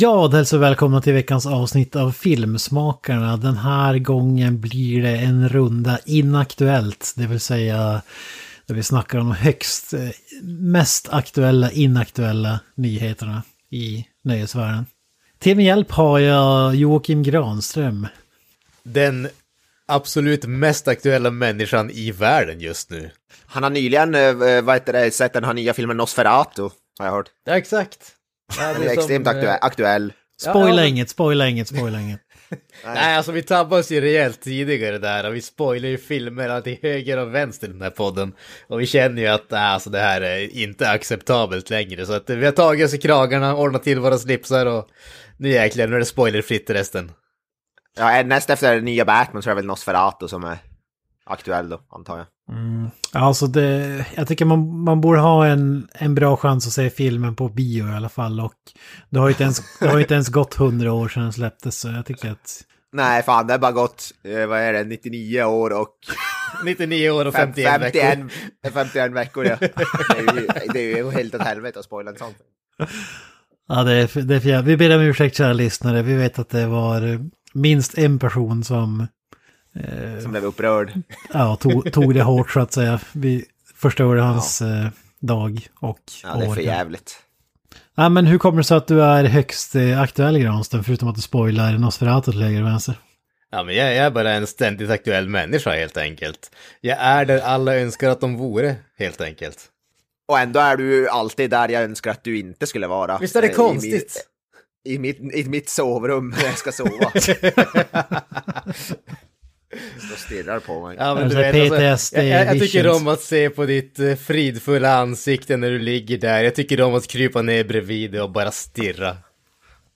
Ja, hälsa välkomna till veckans avsnitt av Filmsmakarna. Den här gången blir det en runda inaktuellt, det vill säga där vi snackar om högst, eh, mest aktuella, inaktuella nyheterna i nöjesvärlden. Till min hjälp har jag Joakim Granström. Den absolut mest aktuella människan i världen just nu. Han har nyligen eh, vad heter det, sett den här nya filmen Nosferatu, har jag hört. Ja, exakt. Ja, Den är extremt som, eh, aktuell. aktuell. Spoila Ja, inget, spoila inget, spoila inget. Nej, alltså vi tabbade oss ju rejält tidigare där och vi spoilar ju filmerna till höger och vänster i den här podden. Och vi känner ju att äh, alltså, det här är inte acceptabelt längre. Så att vi har tagit oss i kragarna, ordnat till våra slipsar och nu jäklar, nu är det spoilerfritt resten. Ja, näst efter nya Batman så är det väl Nosferatu som är aktuell då, antar jag. Alltså det, jag tycker man, man borde ha en, en bra chans att se filmen på bio i alla fall. Och det har ju inte ens, det har ju inte ens gått hundra år sedan den släpptes så jag tycker att... Nej, fan, det har bara gått, eh, vad är det, 99 år och 99 år och fem- 51 veckor. 51, 51 veckor. Ja. Det är ju, det är ju helt åt helvete att spoila en sån. Ja, det är, det är för jävligt. Vi ber om ursäkt kära lyssnare. Vi vet att det var minst en person som Som blev upprörd. ja, tog, tog det hårt så att säga. Vi förstörde hans eh, dag och Ja, det är år. för jävligt. Ja, men hur kommer det sig att du är högst eh, aktuell Granström, förutom att du spoilar Nosferatu till höger och vänster? Ja, men jag, jag är bara en ständigt aktuell människa helt enkelt. Jag är där alla önskar att de vore, helt enkelt. Och ändå är du alltid där jag önskar att du inte skulle vara. Visst är det Eh, i konstigt? mitt- I mitt, I mitt sovrum när jag ska sova. Står och stirrar på mig. Ja, men Alltså, du vet, alltså, jag, jag, jag tycker om att se på ditt eh, fridfulla ansikte när du ligger där. Jag tycker om att krypa ner bredvid dig och bara stirra.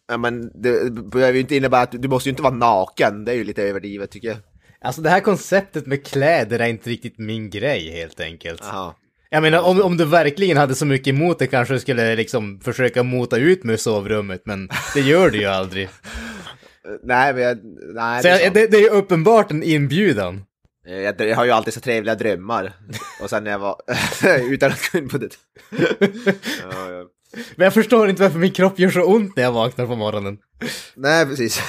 Ja, men det behöver ju inte innebära att du måste ju inte vara naken. Det är ju lite överdrivet tycker jag. Alltså det här konceptet med kläder är inte riktigt min grej helt enkelt. Jaha. Jag menar om, om du verkligen hade så mycket emot det kanske du skulle liksom försöka mota ut mig ur sovrummet men det gör du ju aldrig. Nej, men jag, nej, Så det är jag, det, det är ju uppenbart en inbjudan. Jag, jag har ju alltid så trevliga drömmar. Och sen när jag var... utan att gå in på det. ja, ja. Men jag förstår inte varför min kropp gör så ont när jag vaknar på morgonen. Nej, precis.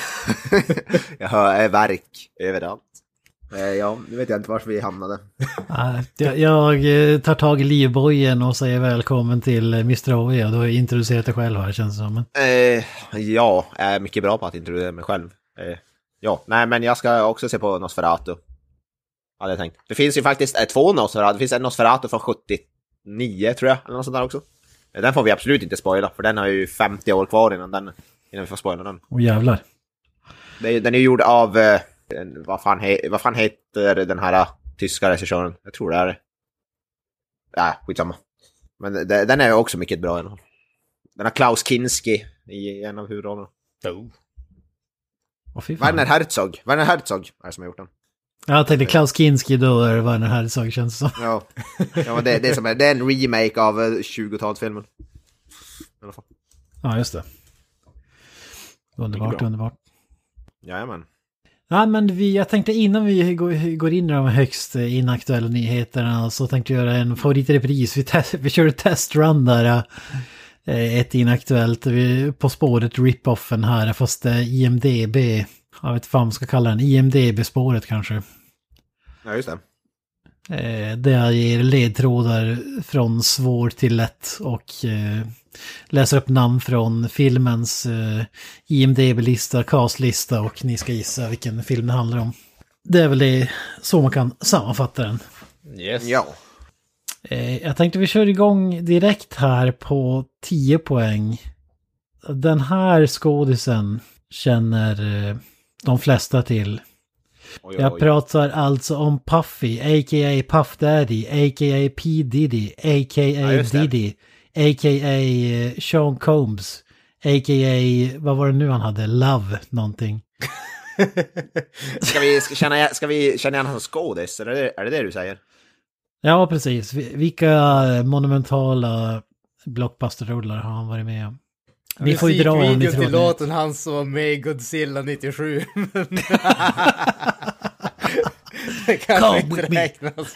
jag hör äh, verk överallt. Eh, Ja, nu vet jag inte varför vi hamnade. Ja, Jag, jag eh, tar tag i livbojen och säger välkommen till Mr. Och du har ju introducerat dig själv här känns det som. Eh, ja, jag är mycket bra på att introducera mig själv. Eh, ja, nej men jag ska också se på Nosferatu. Hade jag tänkt. Det finns ju faktiskt två Nosferatu. Det finns en Nosferatu från 79 tror jag, eller något sånt där också. Den får vi absolut inte spoila, för den har ju 50 år kvar innan, den, innan vi får spoila den. Och jävlar. Den är gjord av, en- vad, fan he, vad fan heter den här eh, tyska regissören? Jag tror det är det. Ja, skitsamma. Men det, den är också mycket bra i alla fall. Den har Klaus Kinski i en av huvudrollerna. Oh. Fan. Werner Herzog. Werner Herzog är det som har gjort den. Jag tänkte Klaus Kinski då är det Werner Herzog känns det som. Ja, ja det, det, är som är, det är en remake av eh, 20-talsfilmen. I alla fall. Ja, just det. Underbart, underbart. Jajamän. Ja, men vi, jag tänkte innan vi går, in i de högst inaktuella nyheterna så tänkte jag göra en favoritrepris. Vi, test, vi körde testrun där. eh, Ett inaktuellt, På spåret rip-offen här, fast eh, IMDB. Jag vet inte vad man ska kalla den, IMDB-spåret kanske. Ja, just det. Eh, Där ger ledtrådar från svår till lätt och läser upp namn från filmens eh, IMDB-lista, castlista och ni ska gissa vilken film det handlar om. Det är väl det så man kan sammanfatta den. Yes. Ja. Eh, Jag tänkte vi kör igång direkt här på 10 poäng. Den här skådisen känner eh, de flesta till. Oj, Jag pratar alltså om Puffy, a.k.a. Puff Daddy, a.k.a. P Diddy, a.k.a. det. Diddy, a.k.a. eh, Sean Combs, a.k.a. vad var det nu han hade, Love någonting. Ska vi, ska, känna, ska vi känna igen hans skådis? Är det, är det det du säger? Ja, precis. Vi- Vilka monumentala blockbuster-rullar har han varit med om? Ni får ju dra om ni tror till låten han som var med i Godzilla 97. men- det Come kanske inte räknas.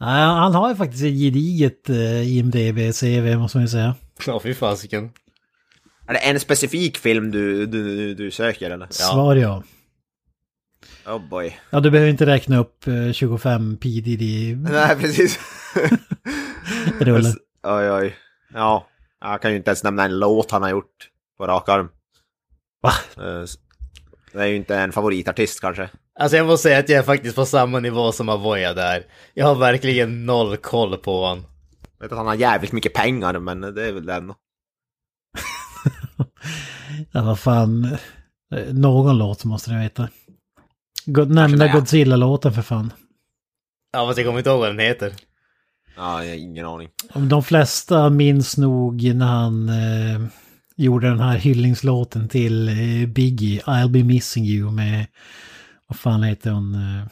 Nej, han har ju faktiskt ett gediget eh, IMDB-CV måste man ju säga. Ja, fy fasiken. Är det en specifik film du, du, du söker eller? Svar ja. Oh boy. Ja, du behöver inte räkna upp eh, 25 P Diddy Nej, precis. rullar. oj, oj. Ja, jag kan ju inte ens nämna en låt han har gjort på rak arm. Va? Eh, Det är ju inte en favoritartist kanske. Alltså jag måste säga att jag är faktiskt på samma nivå som Avoya där. Jag har verkligen noll koll på honom. Jag vet att han har jävligt mycket pengar, men det är väl det ändå. Ja, vad fan. Någon låt måste ni veta. God, nämnda Godzilla-låten för fan. Ja, fast jag kommer inte ihåg vad den heter. Ja, jag har ingen aning. De flesta minns nog när han eh, gjorde den här hyllningslåten till eh, Biggie, I'll be missing you med, vad fan heter hon, eh,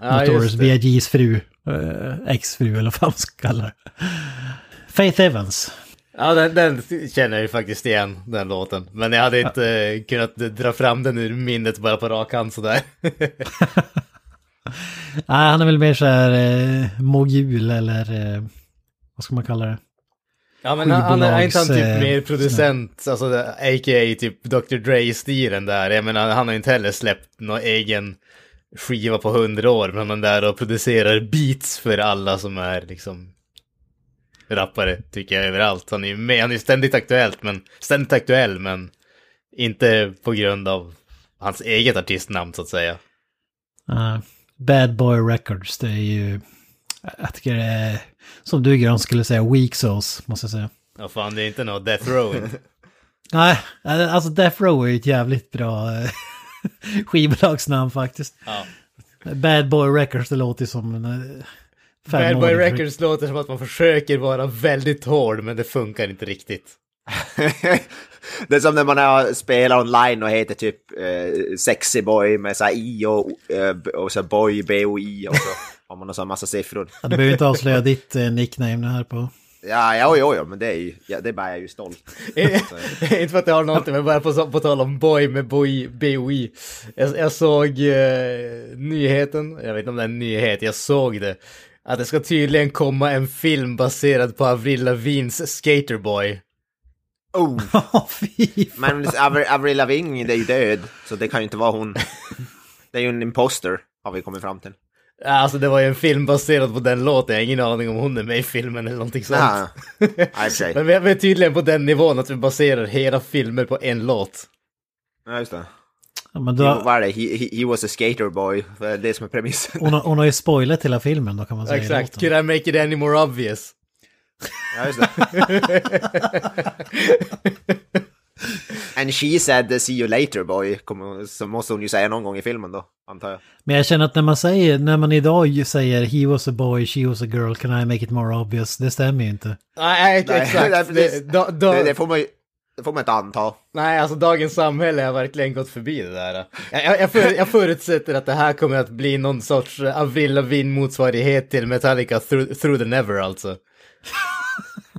Ja, Notorious. B.I.G.'s fru, eh, exfru eller vad man ska kalla det. Faith Evans. Ja, den, den känner jag ju faktiskt igen, den låten. Men jag hade inte eh, kunnat dra fram den ur minnet bara på rak hand sådär. Nej, han är väl mer så här eh, mogul eller eh, vad ska man kalla det? Ja men han, är inte han typ Skivbolags, eh, mer producent, alltså det- a.k.a. typ Dr. Dre-stilen där. Jag menar han har ju inte heller släppt någon egen skiva på hundra år, men han är där och producerar beats för alla som är liksom rappare, tycker jag överallt. Han är ju med, han är ständigt aktuellt, men ständigt aktuell, men inte på grund av hans eget artistnamn så att säga. Uh, Bad Boy Records, det är ju... Jag tycker det är, som du Grön skulle säga, weak sauce, måste jag säga. Ja fan, det är inte något Death Row. Nej, alltså Death Row är ju ett jävligt bra eh, skivbolagsnamn faktiskt. Ja. Bad Boy Records, det låter ju som en... eh, Bad Boy. Records låter som att man försöker vara väldigt hård, men det funkar inte riktigt. det är som när man har spelat online och heter typ eh, Sexy Boy med så här I och, eh, och så boy, B och I och så har man en massa siffror. Ja, du behöver inte avslöja ditt eh, nickname här på... Ja, ja, ja, ja men det är ju, ja, det är bara jag är ju stolt. inte för att det har någonting, men bara på, på tal om boy med boy, BOI. Jag, jag såg eh, nyheten, jag vet inte om det är en nyhet, jag såg det. Att det ska tydligen komma en film baserad på Avril Lavins Skaterboy. Oh, men Avril Avril Lavigne, det är ju död, så det kan ju inte vara hon. Det är ju en imposter, har vi kommit fram till. Alltså det var ju en film baserad på den låten, jag har ingen aning om hon är med i filmen eller någonting sånt. Sig. Men vi är tydligen på den nivån att vi baserar hela filmer på en låt. Ja, just det. Ja, men He, då, det? He, he, he was a skater boy, det är det som är premissen. hon, har, hon har ju spoilat hela filmen då kan man säga. Exakt, could I make it any more obvious? Ja, just det. And she said see you later boy, så måste hon ju säga någon gång i filmen då, antar jag. Men jag känner att när man säger, när man idag ju säger he was a boy, she was a girl, can I make it more obvious? Det stämmer ju inte. Nej, exakt. Det, da, Det, det, får man ju, det får man inte anta. Nej, alltså dagens samhälle har verkligen gått förbi det där. Jag, jag, jag, för, jag förutsätter att det här kommer att bli någon sorts Avril Lavigne motsvarighet till Metallica through, through the Never alltså.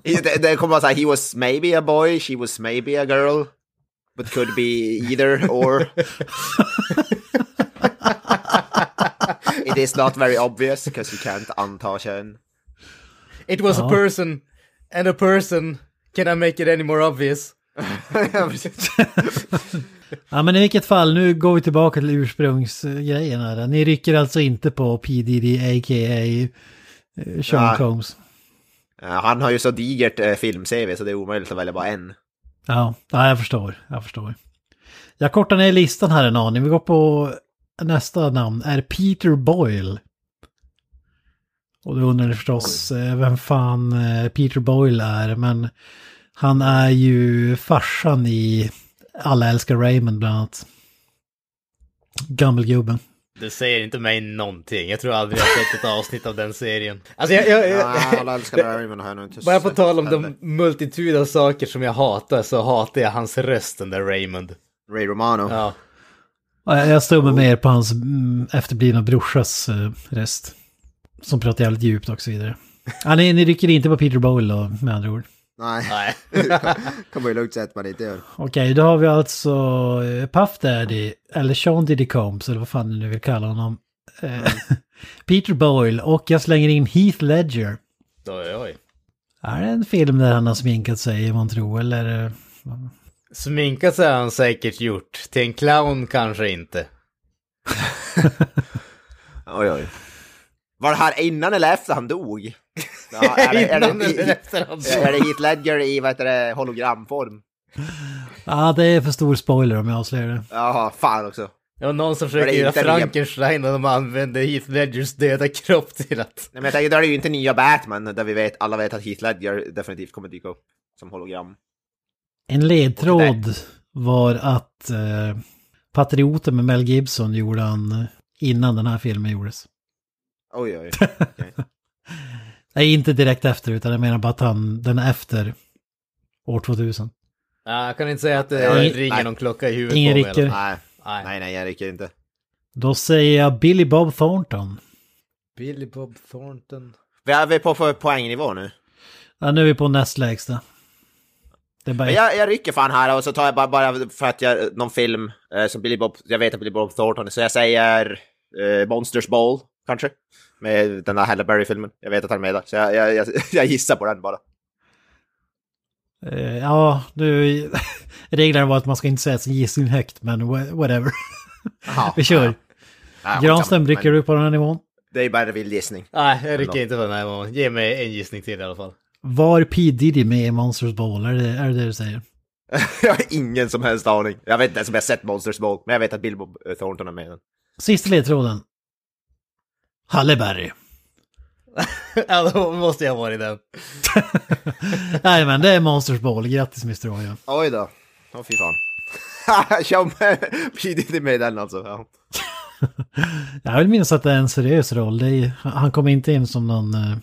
Det, det kommer att säga he was maybe a boy, she was maybe a girl. But could be either or. It is not very obvious because you can't anta kön. It was a Ja. person and a person. Can I make it any more obvious? Ja. Ja men i vilket fall, nu går vi tillbaka till ursprungsgrejen här. Ni rycker alltså inte på P. Diddy a.k.a. eh, Sean Nej. Combs. Eh, han har ju så digert eh, film-CV så det är omöjligt att välja bara en. Ja, jag förstår. Jag förstår. Jag kortar ner listan här en aning. Vi går på nästa namn. Är Peter Boyle. Och då undrar ni förstås eh, vem fan Peter Boyle är. Men han är ju farsan i Alla älskar Raymond bland annat. Gammelgubben. Det säger inte mig någonting. Jag tror aldrig jag har sett ett avsnitt av den serien. Alltså jag... jag, jag Ja, alla älskar Raymond har jag nog inte bara på tal om heller. de multitud av saker som jag hatar så hatar jag hans röst, den där Raymond. Ray Romano. Ja. Ja, Jag står med mer på hans mm, efterblivna brorsas eh, röst. Som pratar jävligt djupt och så vidare. Ja, ni, ni rycker inte på Peter Boyle då, med andra ord. Nej, Nej. kan man ju lugnt säga att man inte gör. Okej, då har vi alltså eh, Puff Daddy, eller Sean Diddy Combs, eller vad fan ni nu vill kalla honom. Eh, Peter Boyle och jag slänger in Heath Ledger. Oj, oj. Är det en film där han har sminkat sig, man tror, eller? Sminkat sig har han säkert gjort. Till en clown kanske inte. Oj, oj. Var det här innan eller efter han dog? Ja, är, det, är, Innan det, eller i, efter han dog. är det Heath Ledger i vad heter det, hologramform? Ja, det är för stor spoiler om jag avslöjar det. Jaha, fan också. Det var någon som försökte göra inte Frankenstein och de använde Heath Ledgers döda kropp till att... Nej, men jag tänker, då är det ju inte nya Batman där vi vet, alla vet att Heath Ledger definitivt kommer dyka upp som hologram. En ledtråd var att eh, Patrioten med Mel Gibson gjorde han innan den här filmen gjordes. Oj, oj. okej. Nej, inte direkt efter, utan jag menar bara att han, den är efter år 2000. Ja, jag kan inte säga att det Ja, ringer nej. någon klocka i huvudet Ingen på mig. eller- Nej, Nej. nej, nej, jag rycker inte. Då säger jag Billy Bob Thornton. Billy Bob Thornton. Vi är vi på för poängnivå nu? Ja, nu är vi på näst lägsta. Det är bara jag, jag rycker fan här och så tar jag bara, bara för att jag, någon film eh, som Billy Bob, jag vet att Billy Bob Thornton, så jag säger eh, Monsters Ball, kanske. Med den där Halle Berry-filmen. Jag vet att han är med där, så jag, jag, jag, jag gissar på den bara. Eh, ja, du, reglerna var att man ska inte säga sin gissning högt, men wha- whatever. Jaha, Vi kör. ja. Granström, rycker du på den här nivån? Det är bara en vild gissning. Nej, jag rycker inte på den här gången. Ge mig en gissning till i alla fall. Var P. Diddy med i Monsters Ball? Är det är det, det du säger? jag har ingen som helst aning. Jag vet inte ens om jag har sett Monsters Ball, men jag vet att eh, Thornton är med i den. Sista ledtråden. Halle Berry. ja, då måste jag vara i den. Nej men det är Monsters Ball, grattis Mr. Oja. Oj då. Åh fy fan. Kör med P. Diddy med i den alltså. Ja. Jag vill minnas att det är en seriös roll. Det är, han kommer inte in som någon eh,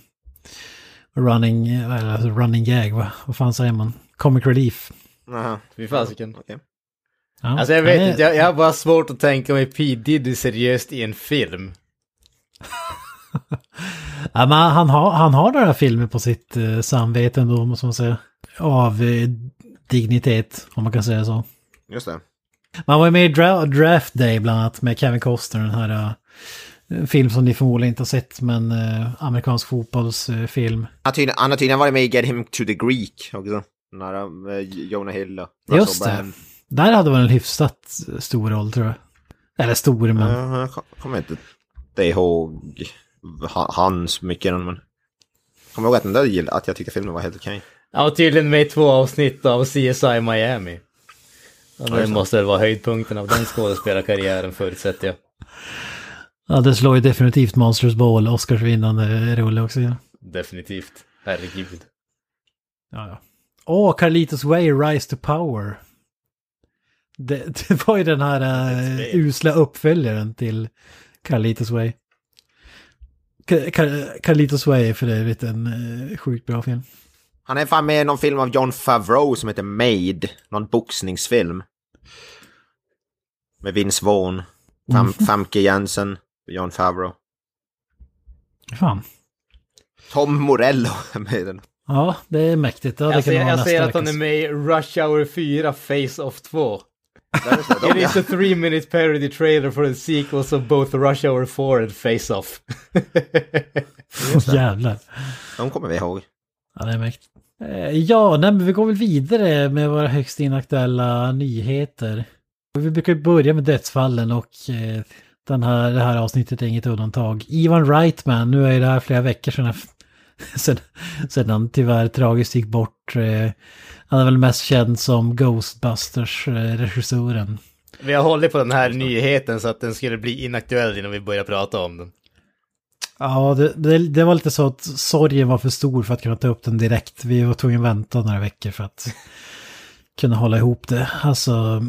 running, eller running gag, va? vad fan säger man? Comic relief. Aha. Fy fasiken. Ja, Alltså jag vet inte, jag, jag har bara svårt att tänka mig P. Diddy seriöst i en film. Ja, men han, har, han har några filmer på sitt eh, samvete ändå, måste man säga. Av eh, dignitet, om man kan säga så. Just det. Man var ju med i Dra- Draft Day bland annat med Kevin Costner, den här eh, film som ni förmodligen inte har sett, men eh, amerikansk fotbollsfilm. Han har tydligen- han har tydligen varit med i Get Him to the Greek också. Här med Jonah Hill och Just det. Där hade man en hyfsat stor roll tror jag. Eller stor, men... Ja, Jag kom- kommer inte det ihåg ha- hans mycket, men... Kommer ihåg att, den där, gill- att jag tyckte filmen var helt okej. Han var tydligen med i två avsnitt av CSI Miami. Och det måste väl vara höjdpunkten av den skådespelarkarriären förutsätter jag. Ja, det slår ju definitivt Monsters Ball, Oscarsvinnande rulle också. Ja, Definitivt. Herregud. ja. ja. Åh, Carlitos Way, Rise to Power. Det, det var ju den här uh, usla uppföljaren till Carlitos Way. Carlitos Way är för övrigt en uh, sjukt bra film. Han är fan med i någon film av John Favreau som heter Made. Någon boxningsfilm. Med Vince Vaughn. Fam Mhm. Famke Jensen. John Favreau. Fan. Tom Morello är med i den. Ja, det är mäktigt. Ja, det Jag ser, jag ser att han är med i Rush Hour 4 Face Off 2. It is a three minute parody trailer for the sequels of both Rush Hour 4 and Face Off. Jävlar. de kommer vi ihåg. Ja, det är mäktigt. Eh, Ja, nej, men vi går väl vidare med våra högst inaktuella nyheter. Vi brukar börja med dödsfallen och eh, den här, det här avsnittet är inget undantag. Ivan Reitman, nu är det här flera veckor sedan, sedan, sedan han tyvärr tragiskt gick bort. Eh, han är väl mest känd som Ghostbusters-regissören. Vi har hållit på den här nyheten så att den skulle bli inaktuell innan vi börjar prata om den. Ja, det, det, det var lite så att sorgen var för stor för att kunna ta upp den direkt. Vi var tvungna att vänta några veckor för att kunna hålla ihop det. Alltså,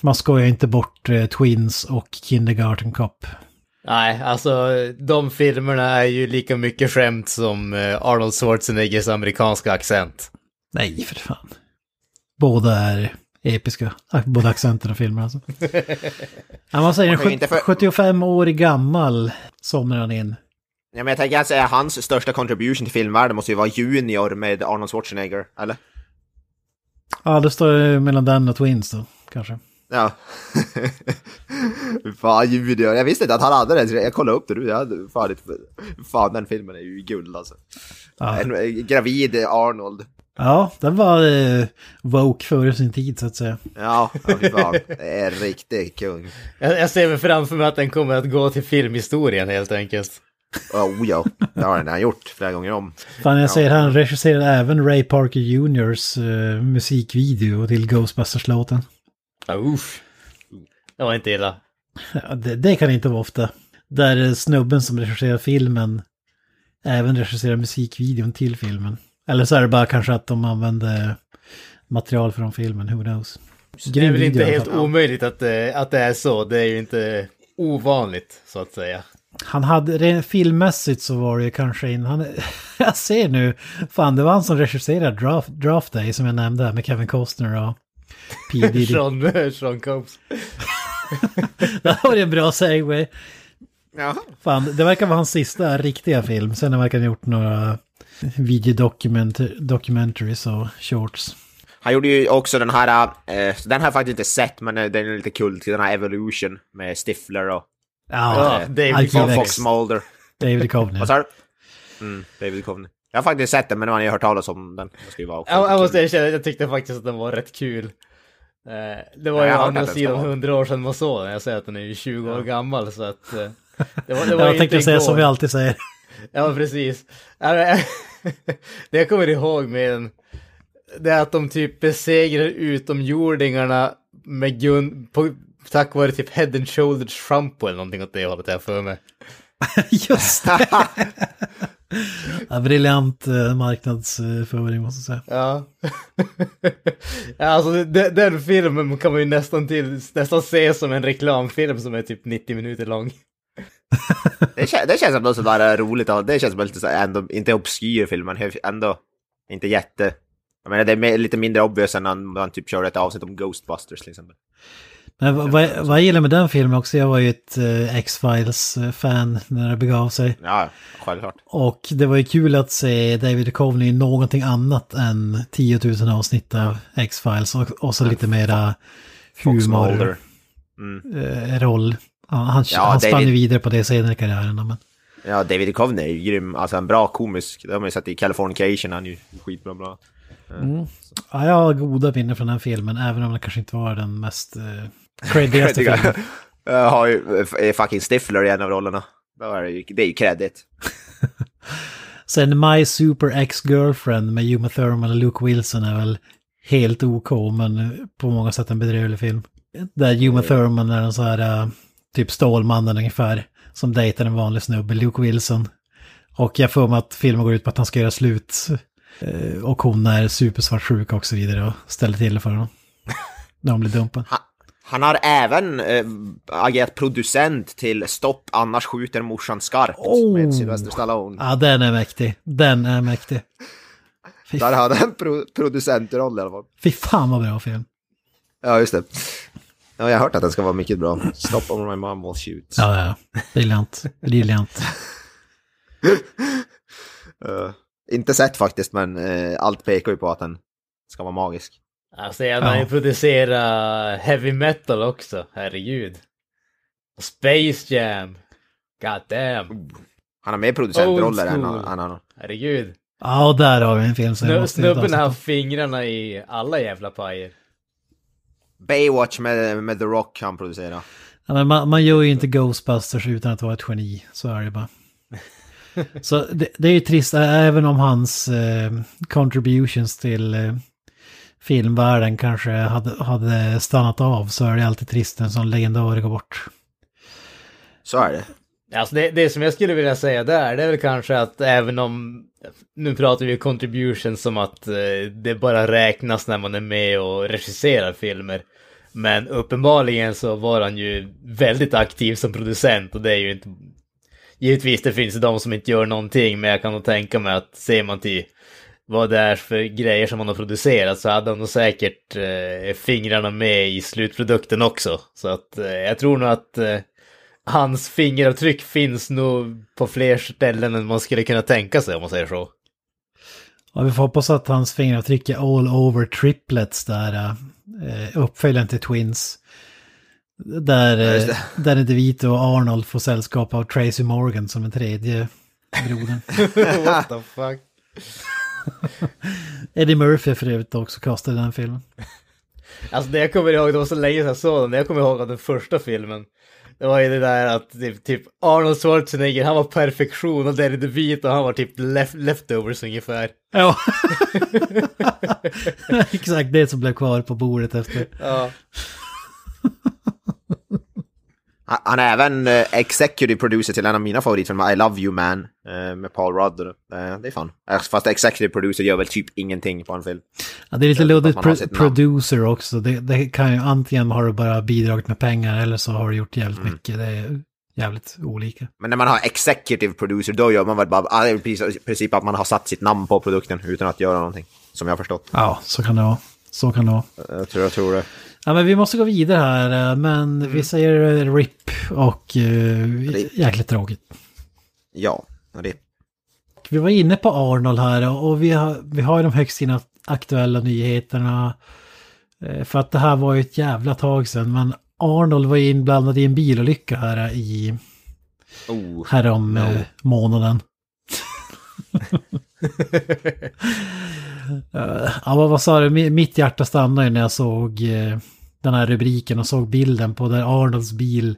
man skojar inte bort eh, Twins och Kindergarten Cop. Nej, alltså de filmerna är ju lika mycket skämt som eh, Arnold Schwarzeneggers amerikanska accent. Nej, för fan. Båda är episka. Både accenten och filmerna alltså. Ja, man säger för- 75 år gammal somnar han in. Ja, men jag tänker att säga hans största contribution till filmvärlden måste ju vara Junior med Arnold Schwarzenegger, eller? Ja, det står ju mellan den och Twins då, kanske. Ja. fan, Junior. Jag visste inte att han hade den. Jag kollade upp det nu. Jag hade fan, inte... fan, den filmen är ju guld alltså. Ja, En en gravid Arnold. ja den var eh, woke före sin tid så att säga. Ja, ja fy fan. Det är riktigt kung. Jag, jag ser mig framför mig att den kommer att gå till filmhistorien helt enkelt. Oh ja, det har den gjort flera gånger om. Fan, jag ser han regisserade även Ray Parker Juniors eh, musikvideo till Ghostbusters-låten. Uff. Det var inte illa. Ja, det, det kan inte vara ofta. Där eh, snubben som regisserar filmen även regisserar musikvideon till filmen. Eller så är det bara kanske att de använde material från filmen, who knows. Det är väl inte helt omöjligt att, det- att det är så. Det är ju inte ovanligt, så att säga. Han hade, rent filmmässigt så var det ju kanske in, han, jag ser nu, fan det var han som regisserade Draft, Draft Day som jag nämnde här med Kevin Costner och P. Diddy. Sean, Sean Combs. det var ju en bra segway. Ja. Fan, det verkar vara hans sista riktiga film. Sen verkar han ha gjort några videodocumentaries och shorts. Han gjorde ju också den här, eh, den har jag faktiskt inte sett, men eh, den är lite kul till den här Evolution med Stifler och Ja, Ja, David. Fox Mulder. David Coveney. Vad sa du? Mm, David Coveney. Jag har faktiskt sett den, men man har ju hört talas om den. Vara också Jag, jag måste erkänna, jag tyckte faktiskt att den var rätt kul. Eh, Det var ju å andra sidan hundra år sedan man såg den. Jag säger att den är ju 20 år gammal så att... eh, Det var, det var Jag tänkte säga som vi alltid säger. Ja, precis. Ja, men- Det jag kommer ihåg med den, det är att de typ besegrar utomjordingarna med gun, på, tack vare typ head and shoulders shampoo eller någonting åt det hållet jag för mig. Just det. Ja, briljant eh, marknadsföring måste jag säga. Ja. ja alltså den, den filmen kan man ju nästan, till, nästan se som en reklamfilm som är typ 90 minuter lång. det, kän, det känns ändå sådär roligt. Det känns som lite så ändå, inte obskyr film, men ändå inte jätte... Jag menar, det är lite mindre obvious än när man typ kör ett avsnitt om Ghostbusters till exempel. Men vad, vad, jag gillar med den filmen också, jag var ju ett eh, X-Files-fan när det begav sig. Ja, självklart. Och det var ju kul att se David Duchovny i någonting annat än 10 000 avsnitt av X-Files och, och så lite mera humor. Mm. eh, roll. Ja, han Ja, han spann ju vidare på det senare i karriären. Men, Ja, David Duchovny är ju grym. Alltså en bra komisk. Det har man ju sett i Californication, han är ju skitbra bra. ja, jag har goda minnen från den filmen, även om det kanske inte var den mest eh, creddigaste filmen. Jag har ju fucking Stifler i en av rollerna. Det, är ju credit. Sen My Super Ex-Girlfriend med Uma Thurman och Luke Wilson är väl helt OK, men på många sätt en bedrövlig film. Där Uma Thurman är en så här eh, typ Stålmannen ungefär, som dejtar en vanlig snubbe, Luke Wilson. Och jag får mig att filmen går ut på att han ska göra slut. eh, Och hon är supersvartsjuk och så vidare och ställer till det för honom. När hon blir dumpad. Han, har även eh, agerat producent till Stopp annars skjuter morsan skarpt Oh. med Sylvester Stallone. Ja, den är mäktig. Den är mäktig. Fy, Där hade han pro producentroll i alla fall. fy fan vad bra film. Ja, just det. Ja, jag har hört att den ska vara mycket bra. Stop or my mom will shoot. Ja, ja. Briljant. Briljant. Eh, inte sett faktiskt, men eh, allt pekar ju på att den ska vara magisk. Alltså jag har Ja. ju producerat heavy metal också, herregud. Och Space Jam. God damn. Han har mer producentroller än han har. Herregud. Ja, och där har vi en film som ta Snubben har fingrarna i alla jävla pajer. Baywatch med, med The Rock han producerar. Ja, men man, man gör ju inte Ghostbusters utan att vara ett geni, så är det bara. Så det, det är ju trist, även om hans eh, contributions till eh, filmvärlden kanske hade, hade stannat av så är det alltid trist när en sån legendar går bort. Så är det. Alltså det, det som jag skulle vilja säga där, det är väl kanske att även om, nu pratar vi contribution som att eh, det bara räknas när man är med och regisserar filmer. Men uppenbarligen så var han ju väldigt aktiv som producent och det är ju inte... Givetvis det finns de som inte gör någonting, men jag kan nog tänka mig att ser man till vad det är för grejer som han har producerat så hade han nog säkert eh, fingrarna med i slutprodukten också. Så att eh, jag tror nog att eh, hans fingeravtryck finns nog på fler ställen än man skulle kunna tänka sig om man säger så. Och vi får hoppas att hans fingeravtryck är all over triplets där. eh, uppföljaren till Twins. Där Ja, eh, Danny DeVito och Arnold får sällskap av Tracy Morgan som en tredje brodern. What the fuck? Eddie Murphy för övrigt också kastad i den filmen. Alltså det jag kommer ihåg, det var så länge sedan jag såg den, det jag kommer ihåg av den första filmen. Det var ju det där att typ, typ Arnold Schwarzenegger, han var perfektion och Danny DeVito, han var typ left, leftovers ungefär. Ja. Exakt det som blev kvar på bordet efter. Ja. Han- är även eh, executive producer till en av mina favoritfilmer, I Love You Man, eh, med Paul Rudd. Eh, Det är fan. Eh, Fast executive producer gör väl typ ingenting på en film. Ja, det är lite luddigt pro- producer också. Det, det kan ju antingen har du bara bidragit med pengar eller så har du gjort jävligt Mm. mycket. Det är jävligt olika. Men när man har executive producer, då gör man väl bara, i princip att man har satt sitt namn på produkten utan att göra någonting. Som jag har förstått. Ja, så kan det vara. Så kan det vara. Jag tror, jag tror det. Ja, men vi måste gå vidare här. eh, Men Mm. vi säger eh, RIP och uh, RIP. jäkligt tråkigt. Ja, det. Vi var inne på Arnold här och vi har, vi har de högst aktuella nyheterna. För att det här var ju ett jävla tag sedan. Men Arnold var inblandad i en bilolycka här i Oh. härom No. månaden. Ja, vad, sa du? Mi- Mitt hjärta stannade ju när jag såg den här rubriken och såg bilden på där Arnolds bil.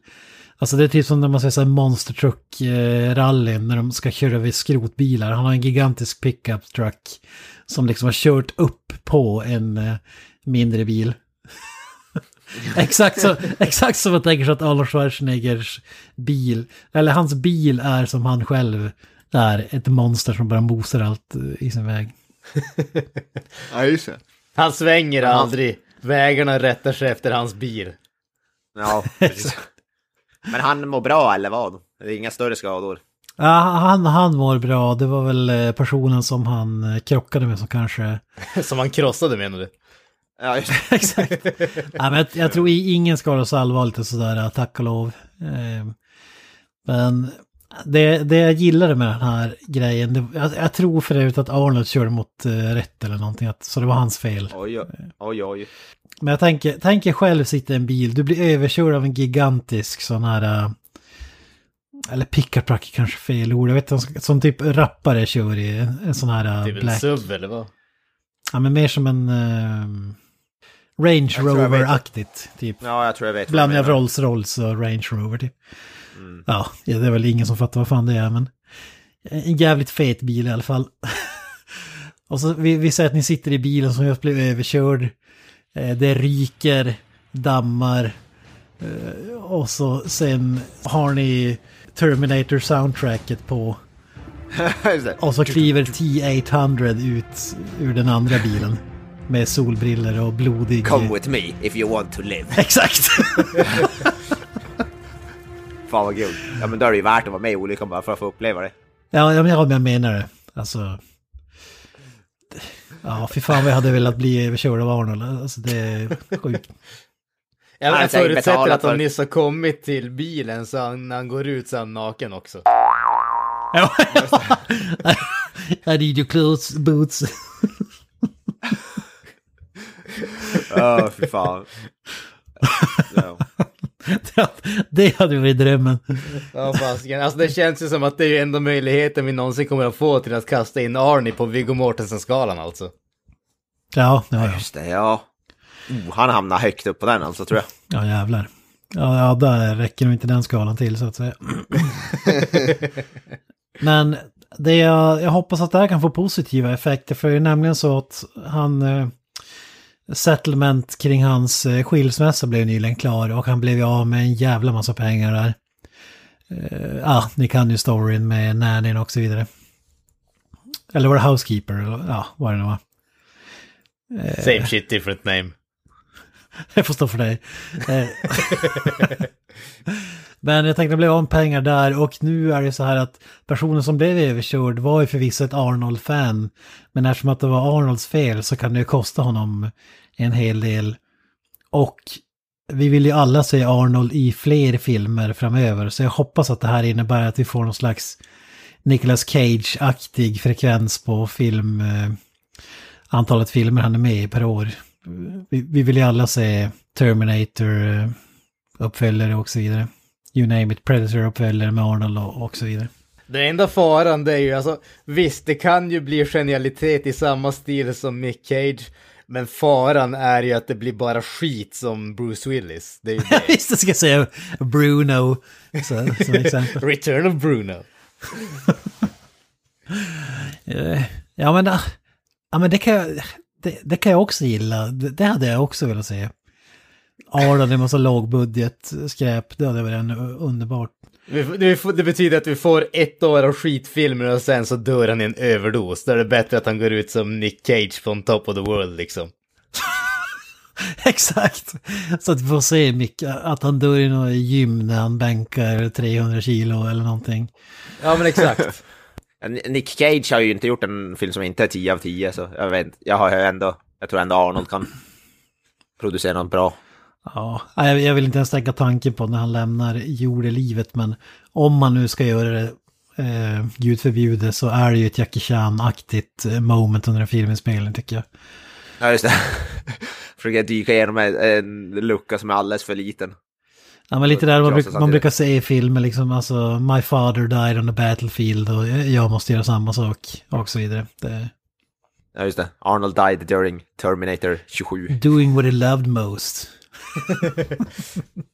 Alltså det är typ som när man ser så här monster truck eh, rally när de ska köra över skrotbilar. Han har en gigantisk pickup truck som liksom har kört upp på en eh, mindre bil. exakt, så, exakt som jag tänker sig att Arnold Schwarzeneggers bil, eller hans bil är som han själv är, ett monster som bara mosar allt eh, i sin väg. Ja, just det. Han svänger aldrig. Vägarna rättar sig efter hans bil. Ja, precis. Men han mår bra eller vad? Det är inga större skador. Ja, han, han mår bra. Det var väl eh, personen som han eh, krockade med som kanske... Som han krossade menar du? Ja. Exakt. ja, men jag, jag tror ingen skadar så allvarligt och sådär, eh, tack och lov. Men det, det jag gillade med den här grejen, det, jag, jag tror för övrigt att Arnold körde mot eh, rätt eller någonting, att, så det var hans fel. Oj, oj, oj. Men jag tänker, tänker själv sitta i en bil, du blir överkörd av en gigantisk sån här... eh, Eller pickup truck är kanske fel ord, jag vet inte, som typ rappare kör i en, en sån här eh, Typ en black... SUV eller vad? Ja men mer som en... eh, Range. Rover-aktigt, typ. Ja, jag tror jag vet vad Blandning du av menar. Rolls Rolls och Range Rover typ. Mm. Ja, det är väl ingen som fattar vad fan det är, men... En jävligt fet bil i alla fall. och så vi, vi säger att ni sitter i bilen som just blev överkörd. Eh, Det ryker, dammar. eh, Och så sen har ni Terminator soundtracket på. Och så kliver T-800 ut ur den andra bilen. Med solbriller och blodig... Come with me if you want to live. Exakt! Fan vad kul. Ja men då är det ju värt att vara med i olyckan bara för att få uppleva det. Ja, ja, men jag jag menar det. Alltså... Ja, fy fan vad jag hade velat bli överkörd av Arnold. Alltså det är sjukt. Jag, säkert förutsätter att han nyss har kommit till bilen så han, han går ut han naken också. Ja, I need your clothes, boots. Ja, fy fan. Ja. det hade varit drömmen. Ja, fasiken. alltså det känns ju som att det är enda möjligheten vi någonsin kommer att få till att kasta in Arnie på Viggo Mortensen-skalan alltså. Ja, ja, ja. Just det, ja. Oh, han hamnar högt upp på den alltså tror jag. Ja, jävlar. Ja, ja, där räcker nog inte den skalan till så att säga. Men det jag, jag hoppas att det här kan få positiva effekter. För det är nämligen så att han... Eh, settlement kring hans eh, skilsmässa blev nyligen klar och han blev ju av med en jävla massa pengar där. Eh, Ja, ni kan ju storyn med nannyn och så vidare. Eller var det housekeeper? Eller, ja, vad det nu var. Same shit, different name. Jag får stå för dig. Eh, Men jag tänkte bli av med pengar där och nu är det så här att personen som blev överkörd var ju förvisso ett Arnold-fan. Men eftersom att det var Arnolds fel så kan det ju kosta honom en hel del. Och vi vill ju alla se Arnold i fler filmer framöver så jag hoppas att det här innebär att vi får någon slags Nicolas Cage-aktig frekvens på film. eh, Antalet filmer han är med i per år. vi, vi vill ju alla se Terminator eh, uppföljare och så vidare. You name it, Predator uppföljare med Arnold och, och så vidare. Den enda faran det är ju alltså, visst det kan ju bli genialitet i samma stil som Mick Cage, men faran är ju att det blir bara skit som Bruce Willis. Det är ju det. Visst, jag ska säga Bruno så, som exempel. Return of Bruno. Eh, Ja men, ah, ja, men det, kan jag, det, det kan jag också gilla. Det, det hade jag också velat se. Arnold i massa lågbudget skräp, det hade varit en underbart. Det, betyder att vi får ett år av skitfilmer och sen så dör han i en överdos. Då är det bättre att han går ut som Nick Cage från Top of the World liksom. Exakt! Så att vi får se Mick, att han dör i något gym när han bänkar 300 kilo eller någonting. Ja men exakt. Nick Cage har ju inte gjort en film som inte är 10 av 10, så jag vet. Jag har ju ändå, jag tror ändå Arnold kan producera något bra. Ja, jag, vill inte ens tänka tanken på när han lämnar jordelivet, men om man nu ska göra det, eh, gud förbjude, så är det ju ett Jackie Chan-aktigt eh, moment under en filminspelning tycker jag. Ja, just det. Försöker dyka igenom en, lucka som är alldeles för liten. Ja, men lite där man, bruk, man brukar se i filmer liksom, alltså My father died on the battlefield och jag måste göra samma sak och så vidare. Det, Ja, just det. Arnold died during Terminator 27. doing what he loved most.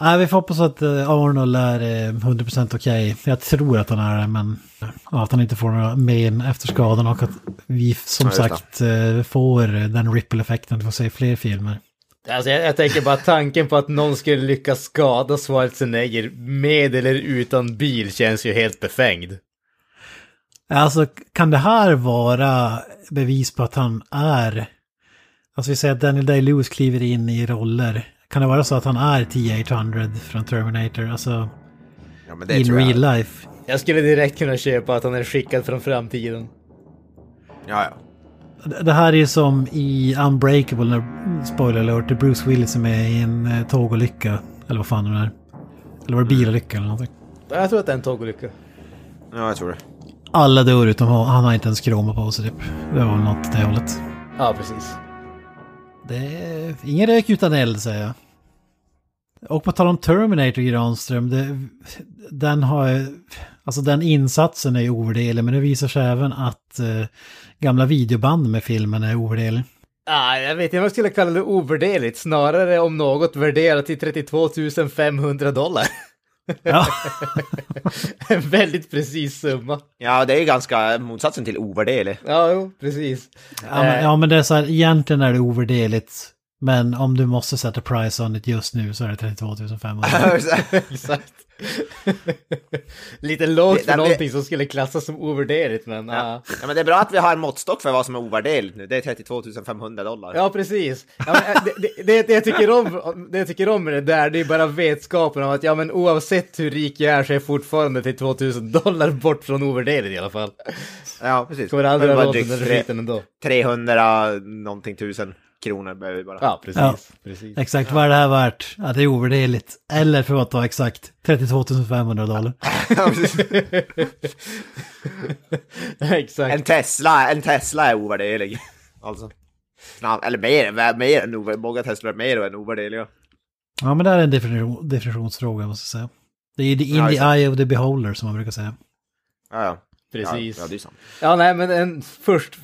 Nej, vi får hoppas att eh, Arnold är eh, 100% okej. Jag tror att han är det, men att han inte får några men efter skadan och att vi som Ja, sagt eh, får den ripple-effekten, att få se fler filmer. Alltså jag, jag tänker bara tanken på att någon skulle lyckas skada Schwarzenegger med eller utan bil känns ju helt befängd. Alltså, kan det här vara bevis på att han är... Alltså vi säger att Daniel Day-Lewis kliver in i roller. Kan det vara så att han är T-800 från Terminator? Alltså, Ja, men det in tror jag. real life. Jag skulle direkt kunna köpa att han är skickad från framtiden. Ja, ja. Det- Det här är ju som i Unbreakable, när, spoiler alert, där Bruce Willis är med i en eh, tågolycka. Eller vad fan det är. Eller var det bilolycka eller någonting. Jag tror att det är en tågolycka. Ja, jag tror det. Alla dör utom han, har inte ens kroma på sig typ. Det var väl något åt det hållet. Ja, precis. Det är ingen rök utan eld säger jag. Och på tal om Terminator Granström, det, den har alltså den insatsen är ju ovärderlig, men det visar sig även att eh, gamla videoband med filmen är ovärderlig. Ah, jag vet inte vad jag skulle kalla det ovärderligt, snarare om något värderat till 32 500 dollar. Ja, en väldigt precis summa. Ja, det är ganska motsatsen till ovärderlig. Ja, jo, precis. ja, men, ja, men det är så här, egentligen är det ovärderligt. Men om du måste sätta price on it just nu så är det 32 500. Exakt. Lite lågt Det- för det- någonting som skulle klassas som ovärderligt, men ja. Ja. ja, men det är bra att vi har en måttstock för vad som är ovärderligt nu. Det är 32 500 dollar. Ja, precis. Ja, men, äh, det, det, det, det, jag tycker om, det jag tycker om med det där, det är bara vetskapen om att ja, men oavsett hur rik jag är så är jag fortfarande till 2000 dollar bort från ovärderligt i alla fall. Ja, precis. Kommer aldrig ha råd med den skiten ändå. 300 någonting tusen kronor behöver vi bara. Ja, precis. Ja. precis. Exakt, vad är det här värt? Ja, det är ovärderligt. Eller för att vara exakt, 32 500 dollar. Ja, precis. Exakt. en, Tesla, en Tesla är ovärderlig. Alltså. Eller mer, mer än ovärderlig. Många Tesla är mer än ovärderliga. Ja, men det här är en definition, definitionsfråga måste jag säga. Det är ju the- in Ja, the eye of the beholder som man brukar säga. Ja, ja. Precis. Ja, ja, det är sant. Ja, nej, men en först,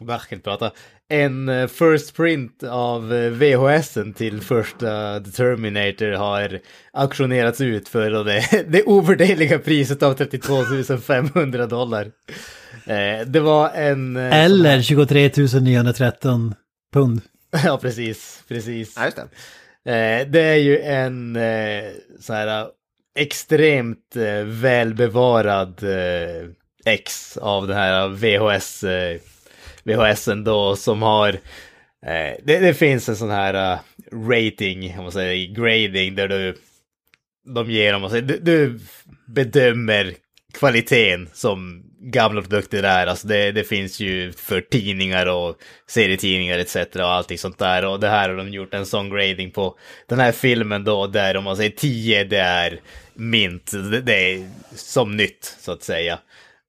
jag kan inte prata, en eh, first print av eh, VHSen till första The Terminator har auktionerats ut för det, det ovärderliga priset av 32 500 dollar. Eh, det var en... Eller 23 913 pund. Ja, precis, precis. Ja, just det. Det är ju en så här extremt välbevarad ex av den här VHS, VHS ändå som har eh, det, det finns en sån här eh, rating, om man säger grading, där du de ger om man säger, du, du bedömer kvaliteten som gamla produkter är. Alltså det, det finns ju för tidningar och serietidningar etc. och allting sånt där. Och det här har de gjort en sån grading på den här filmen då, där om man säger 10 det är mint, det, det är som nytt så att säga.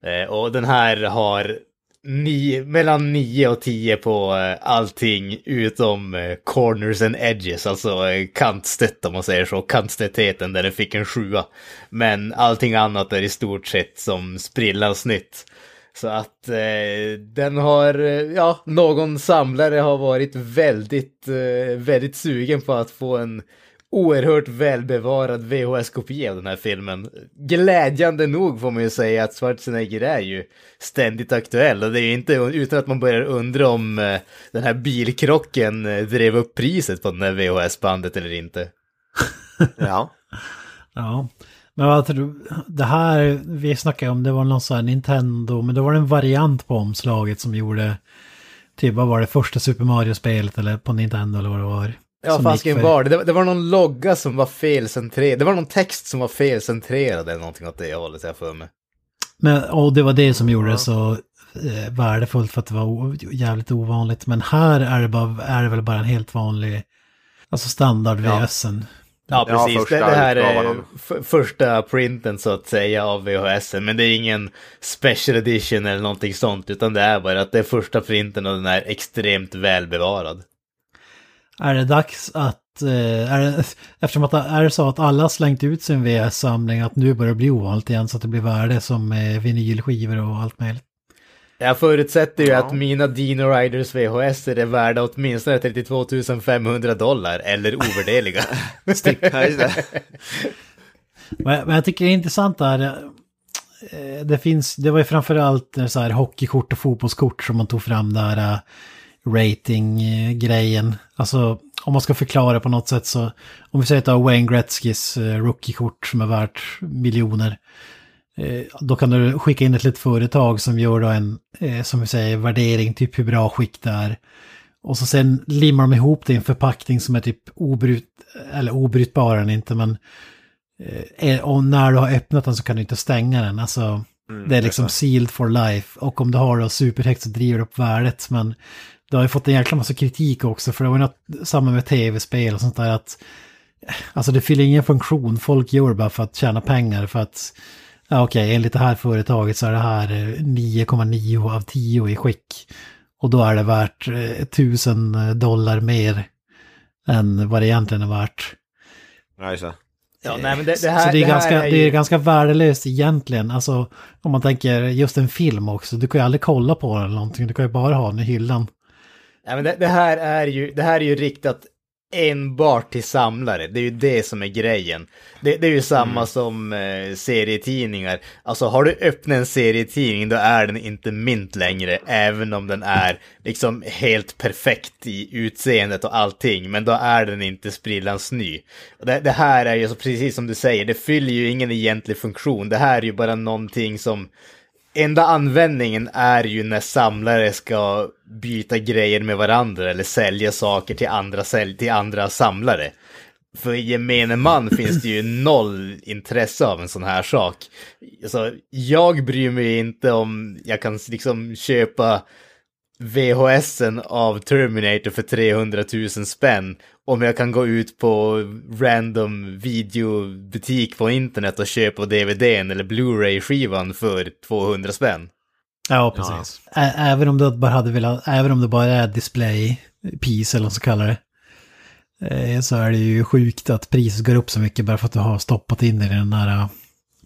Eh, och den här har nio, mellan 9 och 10 på eh, allting utom eh, corners and edges, alltså eh, kantstött om man säger så, kantstöttheten där den fick en sjua. Men allting annat är i stort sett som sprillans nytt. Så att eh, den har, ja, någon samlare har varit väldigt, eh, väldigt sugen på att få en oerhört välbevarad VHS-kopia av den här filmen. Glädjande nog får man ju säga att Schwarzenegger är ju ständigt aktuell och det är ju inte utan att man börjar undra om eh, den här bilkrocken eh, drev upp priset på den här VHS-bandet eller inte. Ja. Ja. Men vad tror du? Det här vi snackade om, det var någon sån här Nintendo, men det var en variant på omslaget som gjorde, typ vad var det, första Super Mario-spelet eller på Nintendo eller vad det var. Ja, fasken för- var det. det. var- någon logga som var felcentrerad. Det var någon text som var felcentrerad eller någonting åt det hållet, jag för mig. Men, och det var det som gjorde det så eh, värdefullt för att det var jävligt ovanligt. Men här är det, bara, är det väl bara en helt vanlig, alltså standard Ja. VHSen. Ja, Ja, precis. första det, det här är första printen så att säga av VHS. Men det är ingen special edition eller någonting sånt. Utan det är bara att det är första printen och den är extremt välbevarad. Är det dags att, eh, är det, eftersom att är det så att alla har slängt ut sin VHS-samling att nu börjar det bli ovanligt igen så att det blir värde som eh, vinylskivor och allt möjligt. Jag förutsätter ju Ja. att mina Dino Riders VHS är värda åtminstone 32 500 dollar eller just det. Men, men jag tycker det är intressant där. eh, Det finns, det var ju framförallt så här hockeykort och fotbollskort som man tog fram där rating-grejen. Alltså om man ska förklara på något sätt så, om vi säger att du har Wayne Gretzkys eh, rookie-kort som är värt miljoner. eh, Då kan du skicka in ett företag som gör då en, eh, som vi säger, värdering, typ hur bra skick det är. Och så sen limmar de ihop det i en förpackning som är typ obrut, eller obrytbar den inte, men och när du har öppnat den så kan du inte stänga den. Alltså, Mm, det är liksom sealed for life. Och om du har då superhögt så driver det upp värdet. Men det har ju fått en jäkla massa kritik också. För det var ju något samma med tv-spel och sånt där. att Alltså det fyller ingen funktion. Folk gör det bara för att tjäna pengar. För att, ja okej, enligt det här företaget så är det här eh, 9,9 av 10 i skick. Och då är det värt eh, 1000 dollar mer än vad det egentligen är värt. Just det. Ja, nej, men det, det här, så det är, här ganska, är det är ju- ganska värdelöst egentligen. Alltså om man tänker just en film också. Du kan ju aldrig kolla på den eller någonting. Du kan ju bara ha den i hyllan. Ja, men det, det, här är ju, det här är ju riktat enbart till samlare. Det är ju det som är grejen. Det, det är ju samma som eh, serietidningar. Alltså har du öppnat en serietidning då är den inte mint längre. Även om den är liksom helt perfekt i utseendet och allting. Men då är den inte sprillans ny. Och det, det här är ju så precis som du säger, det fyller ju ingen egentlig funktion. Det här är ju bara någonting som enda användningen är ju när samlare ska byta grejer med varandra eller sälja saker till andra, sälj till andra samlare. För gemene man finns det ju noll intresse av en sån här sak. Alltså, jag bryr mig inte om jag kan liksom köpa VHSen av Terminator för 300 000 spänn om jag kan gå ut på random videobutik på internet och köpa DVDn eller Blu-ray-skivan för 200 spänn. Ja, precis. Ä- Även om du bara hade velat, även om det bara är display piece eller vad man ska kalla det. eh, Så är det ju sjukt att priset går upp så mycket bara för att du har stoppat in det i den där eh,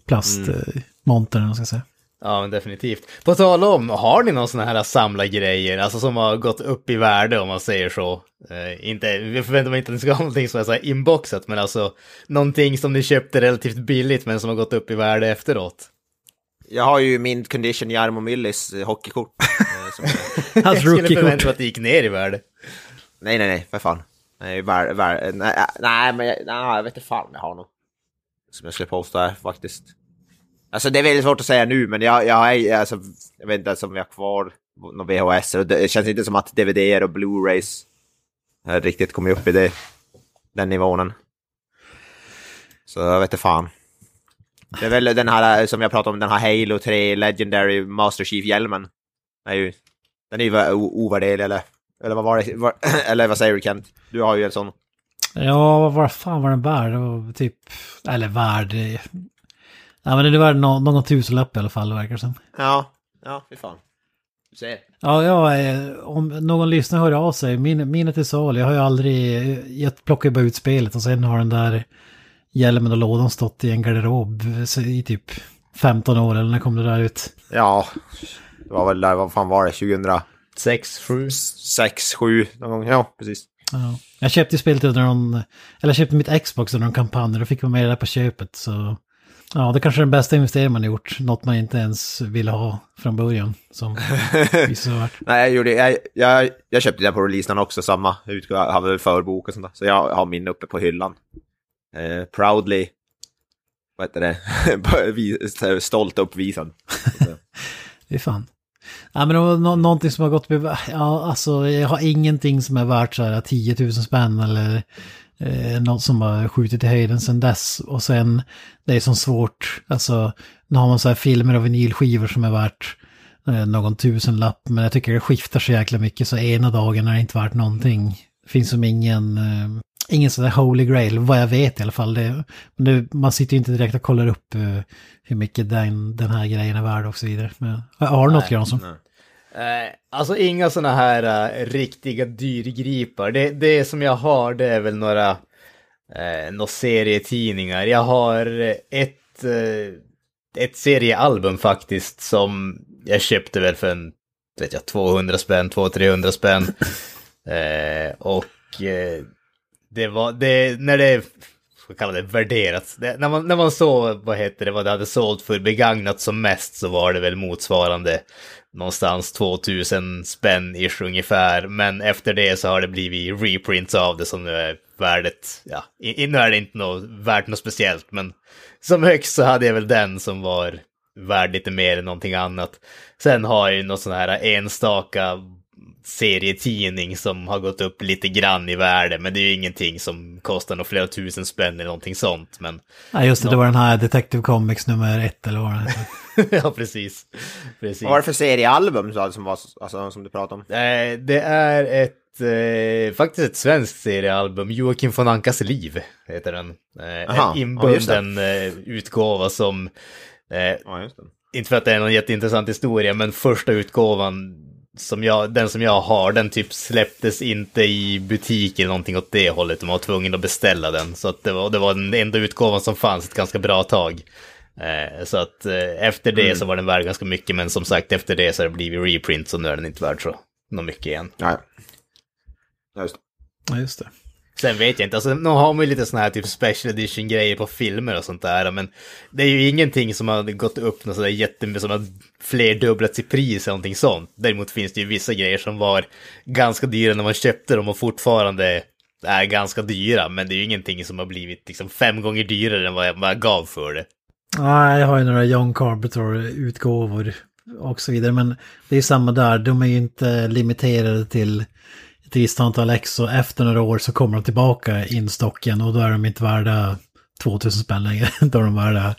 plastmontern, mm. ska jag säga. Ja, men definitivt. På tal om, har ni någon sån här samlargrejer, alltså som har gått upp i värde om man säger så? Eh, inte, jag förväntar mig inte att ni ska ha någonting som är så här inboxat, men alltså någonting som ni köpte relativt billigt men som har gått upp i värde efteråt. Jag har ju min condition Jarmo Myllys eh, hockeykort. eh, som- Hans jag skulle förvänta rookie-kort. mig att det gick ner i värde. nej, nej, nej, för fan. Nej, var, var, nej, nej, men jag, nej, jag vet inte fan jag har något. Som jag skulle posta här faktiskt. Alltså det är väldigt svårt att säga nu, men jag, jag, alltså, jag vet inte ens om jag har kvar någon VHS. Och det känns inte som att DVD och Blu-rays riktigt kommit upp i det, den nivån. Så jag vet inte fan. Det är väl den här eh, som jag pratade om, den här Halo 3 Legendary Master Chief-hjälmen. Den är ju, den är ju eller, eller vad var det, var, eller vad säger du Kent? Du har ju en sån. Ja, vad fan var den värd? Typ, eller värd... Ja, men det var någon, någon tusenlapp i alla fall, verkar det som. Ja, ja, fy fan. Du ser. Ja, ja, eh, om någon lyssnar hör av sig, min, minnet är salu. Jag har ju aldrig, jag plockar ju bara ut spelet och sen har den där hjälmen och lådan stått i en garderob i typ 15 år eller när kom det där ut? Ja, det var väl där, vad fan var det, 2006, 6, 7. 7 någon gång? Ja, precis. Ja. Jag köpte spelet under någon, eller jag köpte mitt Xbox under någon kampanj och då fick man med det där på köpet. Så ja, det kanske är den bästa investeringen man har gjort. Något man inte ens ville ha från början. Som. Nej, jag, gjorde, jag, jag, jag köpte den på releasen också, samma jag hade förbok och sånt där. Så jag har min uppe på hyllan. Eh, proudly, vad heter det, stolt uppvisad. Det är fan. Ja, men det nå- någonting som har gått ja alltså jag har ingenting som är värt så här 10 000 spänn eller eh, något som har skjutit i höjden sedan dess. Och sen, det är så svårt, alltså nu har man så här filmer och vinylskivor som är värt eh, någon tusenlapp, men jag tycker det skiftar så jäkla mycket så ena dagen är det inte värt någonting. Det finns som ingen, eh, ingen sån där holy grail, vad jag vet i alla fall. Det, men det, man sitter ju inte direkt och kollar upp eh, hur mycket den, den här grejen är värd och så vidare. Men, har du något Granström? Eh, alltså inga sådana här eh, riktiga dyrgripar. Det, det som jag har det är väl några, eh, några serietidningar. Jag har ett, eh, ett seriealbum faktiskt som jag köpte väl för en, vet jag, 200 spänn, 200-300 spänn. Eh, och eh, det var, det, när det, ska kalla det värderat, det, när, man, när man såg, vad heter det, vad det hade sålt för begagnat som mest så var det väl motsvarande någonstans 2000 spänn ish ungefär. Men efter det så har det blivit reprints av det som nu är värdet, ja, i- nu är det inte något, värt något speciellt, men som högst så hade jag väl den som var värd lite mer än någonting annat. Sen har jag ju något sån här enstaka serietidning som har gått upp lite grann i värde, men det är ju ingenting som kostar några flera tusen spänn eller någonting sånt. Men Nej, just det, det var den här Detective Comics nummer ett eller vad den heter. ja, precis. precis. Vad var det för seriealbum så- som, var, alltså, som du pratade om? Eh, det är ett, eh, faktiskt ett svenskt seriealbum, Joakim von Ankas liv heter den. Eh, Aha, en ja, det. inbunden eh, utgåva som, eh, Ja, just det. inte för att det är någon jätteintressant historia, men första utgåvan som jag, den som jag har, den typ släpptes inte i butik eller någonting åt det hållet. De var tvungna att beställa den. Så att det var, det var den enda utgåvan som fanns ett ganska bra tag. Eh, så att eh, efter det så var den värd ganska mycket, men som sagt efter det så har det blivit reprint, så nu är den inte värd så något mycket igen. Ja, ja. ja just det. Ja, just det. Sen vet jag inte, alltså nu har man ju lite såna här typ special edition grejer på filmer och sånt där, men det är ju ingenting som har gått upp något sådär jättemycket, som har flerdubblats i pris eller någonting sånt. Däremot finns det ju vissa grejer som var ganska dyra när man köpte dem och fortfarande är ganska dyra, men det är ju ingenting som har blivit liksom fem gånger dyrare än vad jag, vad jag gav för det. Nej, jag har ju några John Carpenter-utgåvor och så vidare. Men det är ju samma där, de är ju inte limiterade till ex. Och efter några år så kommer de tillbaka in stocken och då är de inte värda 2000 spänn längre. Då är de värda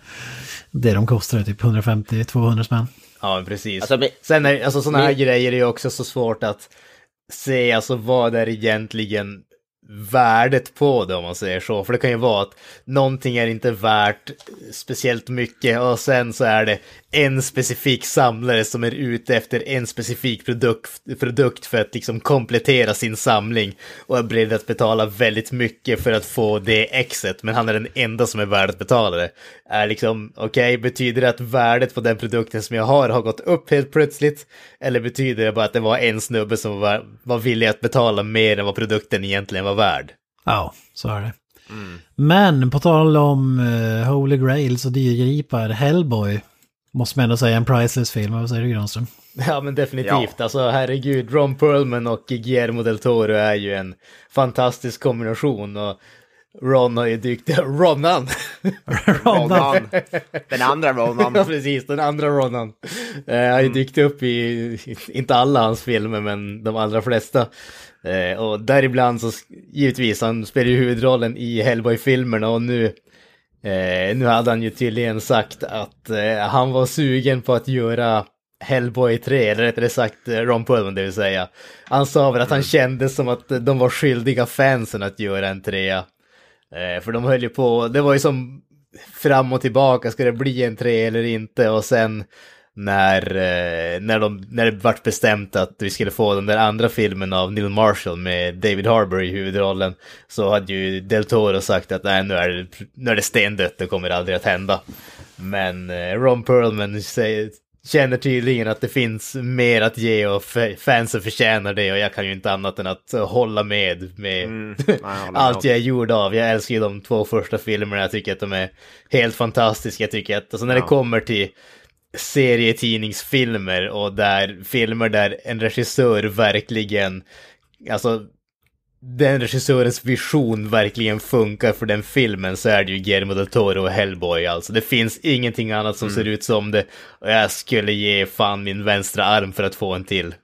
det de kostar, typ 150-200 spänn. Ja, precis. Alltså, men- Sen är alltså sådana här men- grejer är ju också så svårt att se, alltså vad är egentligen värdet på det om man säger så. För det kan ju vara att någonting är inte värt speciellt mycket och sen så är det en specifik samlare som är ute efter en specifik produkt, produkt för att liksom komplettera sin samling och är beredd att betala väldigt mycket för att få det exet, men han är den enda som är värd att betala det. Är liksom, okej, betyder det att värdet på den produkten som jag har har gått upp helt plötsligt? Eller betyder det bara att det var en snubbe som var, var villig att betala mer än vad produkten egentligen var värd? Ja, så är det. Men på tal om uh, Holy Grails och dyrgripar, Hellboy måste man ändå säga en priceless film. Vad säger du Granström? Ja men definitivt, alltså herregud, Ron Perlman och Guillermo del Toro är ju en fantastisk kombination och Ron har ju dykt, Ronan! Ronan. Den andra ja Ronan. precis, den andra Ronan. Eh, har ju dykt upp i, inte alla hans filmer, men de allra flesta. Eh, och däribland så, givetvis, han spelar ju huvudrollen i Hellboy-filmerna och nu Eh, nu hade han ju tydligen sagt att eh, han var sugen på att göra Hellboy 3, eller rättare sagt eh, Ron Perlman det vill säga. Han sa väl att han kände som att de var skyldiga fansen att göra en trea. Eh, för de höll ju på, det var ju som fram och tillbaka, ska det bli en tre eller inte? Och sen när, eh, när, de, när det vart bestämt att vi skulle få den där andra filmen av Neil Marshall med David Harbour i huvudrollen så hade ju Del Toro sagt att nej, nu är det, nu är det stendött, det kommer aldrig att hända. Men eh, Ron Perlman säger, känner tydligen att det finns mer att ge och fansen förtjänar det och jag kan ju inte annat än att hålla med med mm, nej, allt jag är gjord av. Jag älskar ju de två första filmerna, jag tycker att de är helt fantastiska. Jag tycker att alltså, när ja. det kommer till serietidningsfilmer och där filmer där en regissör verkligen, alltså den regissörens vision verkligen funkar för den filmen så är det ju Guillermo del Toro och Hellboy alltså. Det finns ingenting annat som mm. ser ut som det och jag skulle ge fan min vänstra arm för att få en till.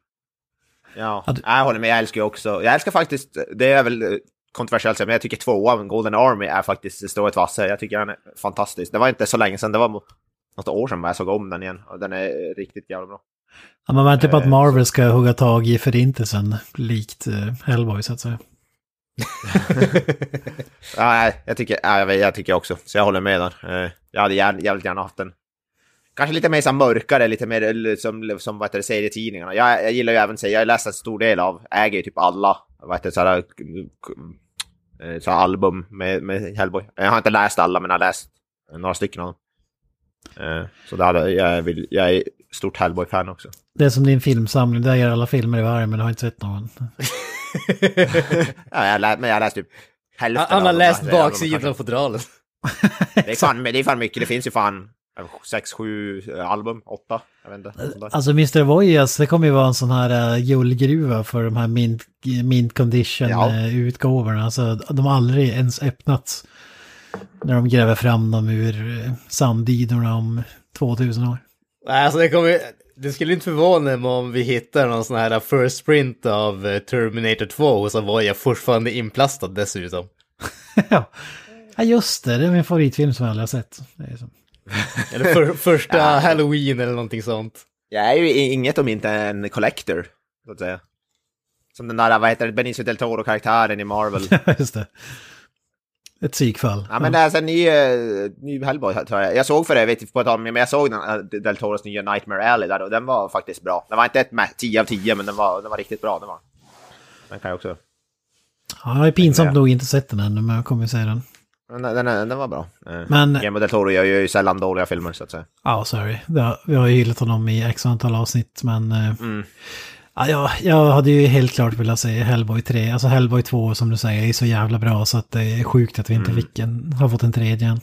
Ja, jag håller med, jag älskar ju också, jag älskar faktiskt, det är väl eh, kontroversiellt men jag tycker tvåan, Golden Army, är faktiskt strået vassare. Jag tycker den är fantastisk. Det var inte så länge sedan, det var något år sedan jag såg om den igen och den är riktigt jävla bra. Ja, man väntar på att eh, Marvel ska hugga tag i förintelsen, likt uh, Hellboy så att säga. ja, jag tycker, ja, jag tycker också, så jag håller med där. Eh, jag hade gärna, jävligt gärna haft den. Kanske lite mer så mörkare, lite mer som, som vad heter det, serietidningarna. Jag, jag gillar ju även, jag har läst en stor del av, äger ju typ alla, vad heter det, så här, så här album med, med Hellboy. Jag har inte läst alla, men jag har läst några stycken av dem. Eh, så det hade, jag, vill, jag är stort Hellboy-fan också. Det är som din filmsamling, där gör alla filmer i varje men har inte sett någon. ja, jag, lä, men jag läste typ hälften Han har läst baksidan av fodralen. det, är fan, det är fan mycket, det finns ju fan sex, sju album, åtta, jag vet inte. Alltså Mr. Voyas, det kommer ju vara en sån här uh, guldgruva för de här mint, mint condition-utgåvorna. Ja. Alltså de har aldrig ens öppnats. När de gräver fram dem ur eh, sanddidorna om 2000 år. Nej, alltså det kommer det skulle inte förvåna mig om vi hittar någon sån här first sprint av eh, Terminator 2 hos Avoya fortfarande inplastad dessutom. ja. ja, just det. Det är min favoritfilm som jag aldrig har sett. eller för, första ja. Halloween eller någonting sånt. Jag är ju inget om inte en collector, så att säga. Som den där, vad heter det, Benicio del Toro-karaktären i Marvel. Just det. Ett psykfall. Ja, men det är alltså ny, ny Hellboy tror jag. Jag såg för övrigt på tag, men jag såg den, uh, Del Toros nya Nightmare Alley där och den var faktiskt bra. Den var inte ett 10 av 10, men den var, den var riktigt bra. Den, var. den kan jag också... Ja, jag är pinsamt nog inte sett den ännu, men jag kommer ju säga den. Den, den, den, var bra. Uh, men... Guillermo Del Toro gör ju sällan dåliga filmer, så att säga. Ja, sorry. Vi har ju gillat honom i x antal avsnitt, men... Mm. Ja, jag, jag hade ju helt klart velat säga Hellboy 3. Alltså Hellboy 2 som du säger är så jävla bra så att det är sjukt att vi inte mm. fick en, har fått en tredje än.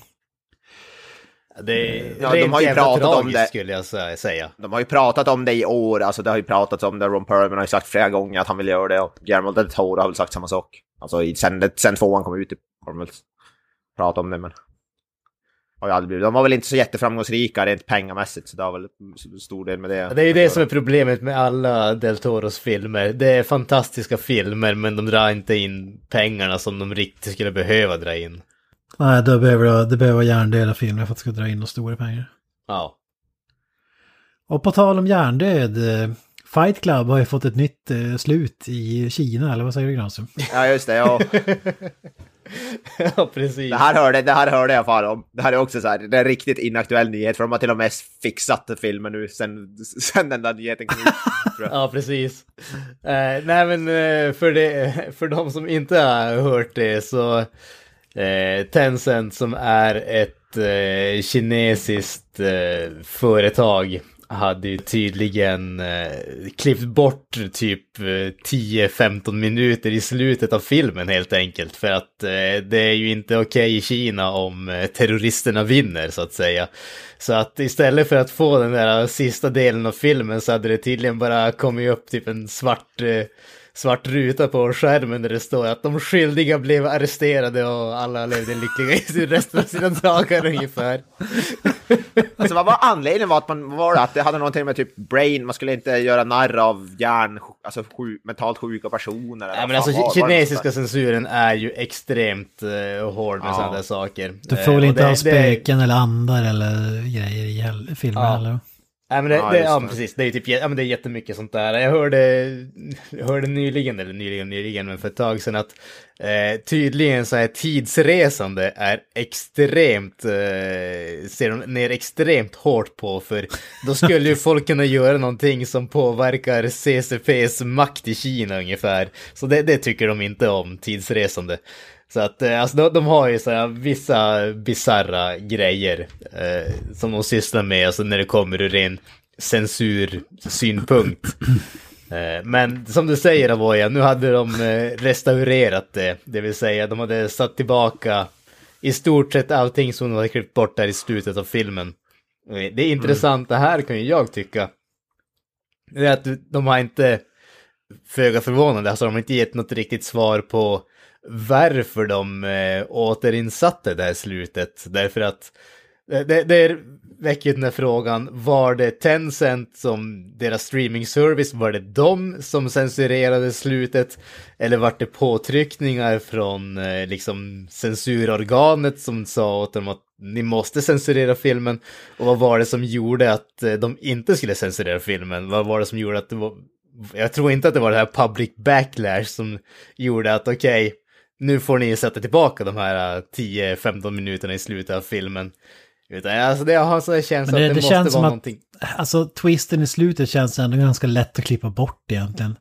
Det är ja, de har ju pratat om det. skulle jag säga. De har ju pratat om det i år, alltså det har ju pratats om det. Ron Perlman har ju sagt flera gånger att han vill göra det och Guillermo del Toro har väl sagt samma sak. Alltså sen, sen tvåan kom ut har de väl pratat om det men har ju aldrig blivit. De var väl inte så jätteframgångsrika rent pengamässigt, så det har väl stor del med det. Det är ju det som är problemet med alla Del Toros filmer. Det är fantastiska filmer, men de drar inte in pengarna som de riktigt skulle behöva dra in. Nej, det behöver, det behöver hjärndöda filmer för att det ska dra in de stora pengar. Ja. Och på tal om hjärndöd, eh, Fight Club har ju fått ett nytt eh, slut i Kina, eller vad säger du Granström? Ja, just det. Ja. ja, precis. Det här hörde, det här hörde jag fan om. Det här är också så här, det är en riktigt inaktuell nyhet, för de har till och med fixat filmen nu sen, sen den där nyheten kom ut. ja, precis. Uh, nej, men uh, för, det, för de som inte har hört det så uh, Tencent som är ett kinesiskt företag hade ju tydligen eh, klippt bort typ eh, 10-15 minuter i slutet av filmen helt enkelt. För att eh, det är ju inte okej okay i Kina om eh, terroristerna vinner så att säga. Så att istället för att få den där sista delen av filmen så hade det tydligen bara kommit upp typ en svart eh, svart ruta på skärmen där det står att de skyldiga blev arresterade och alla levde lyckliga i resten av sina dagar ungefär. Alltså vad var anledningen var att man var att det hade någonting med typ brain, man skulle inte göra narr av hjärn, alltså sjuk, mentalt sjuka personer. Ja, men alltså var, kinesiska var censuren är ju extremt uh, hård med ja. sådana där saker. Du får väl inte ha spöken det... eller andar eller grejer i filmer ja. heller? Ja, men det, ja, det, ja, precis. Det är typ ja, men det är jättemycket sånt där. Jag hörde, jag hörde nyligen, eller nyligen, nyligen, men för ett tag sedan att eh, tydligen så här tidsresande är extremt, eh, ser de ner extremt hårt på för då skulle ju folk kunna göra någonting som påverkar CCPs makt i Kina ungefär. Så det, det tycker de inte om, tidsresande. Så att eh, alltså, de, de har ju så här, vissa bizarra grejer eh, som de sysslar med, alltså när det kommer ur ren censursynpunkt. Eh, Men som du säger Avoya, nu hade de eh, restaurerat det. Det vill säga de hade satt tillbaka i stort sett allting som de hade klippt bort där i slutet av filmen. Eh, det intressanta här kan ju jag tycka. Det är att de har inte, föga förvånande, alltså de har inte gett något riktigt svar på varför de eh, återinsatte det här slutet. Därför att det, det, väcker den här frågan, var det Tencent som deras streaming service, var det de som censurerade slutet? Eller var det påtryckningar från eh, liksom censurorganet som sa åt dem att ni måste censurera filmen? Och vad var det som gjorde att eh, de inte skulle censurera filmen? Vad var det som gjorde att det var... Jag tror inte att det var det här public backlash som gjorde att okej, nu får ni sätta tillbaka de här 10-15 minuterna i slutet av filmen. Utan alltså det har så känsla Men det, att det, det måste känns som vara att, någonting. alltså twisten i slutet känns ändå ganska lätt att klippa bort egentligen.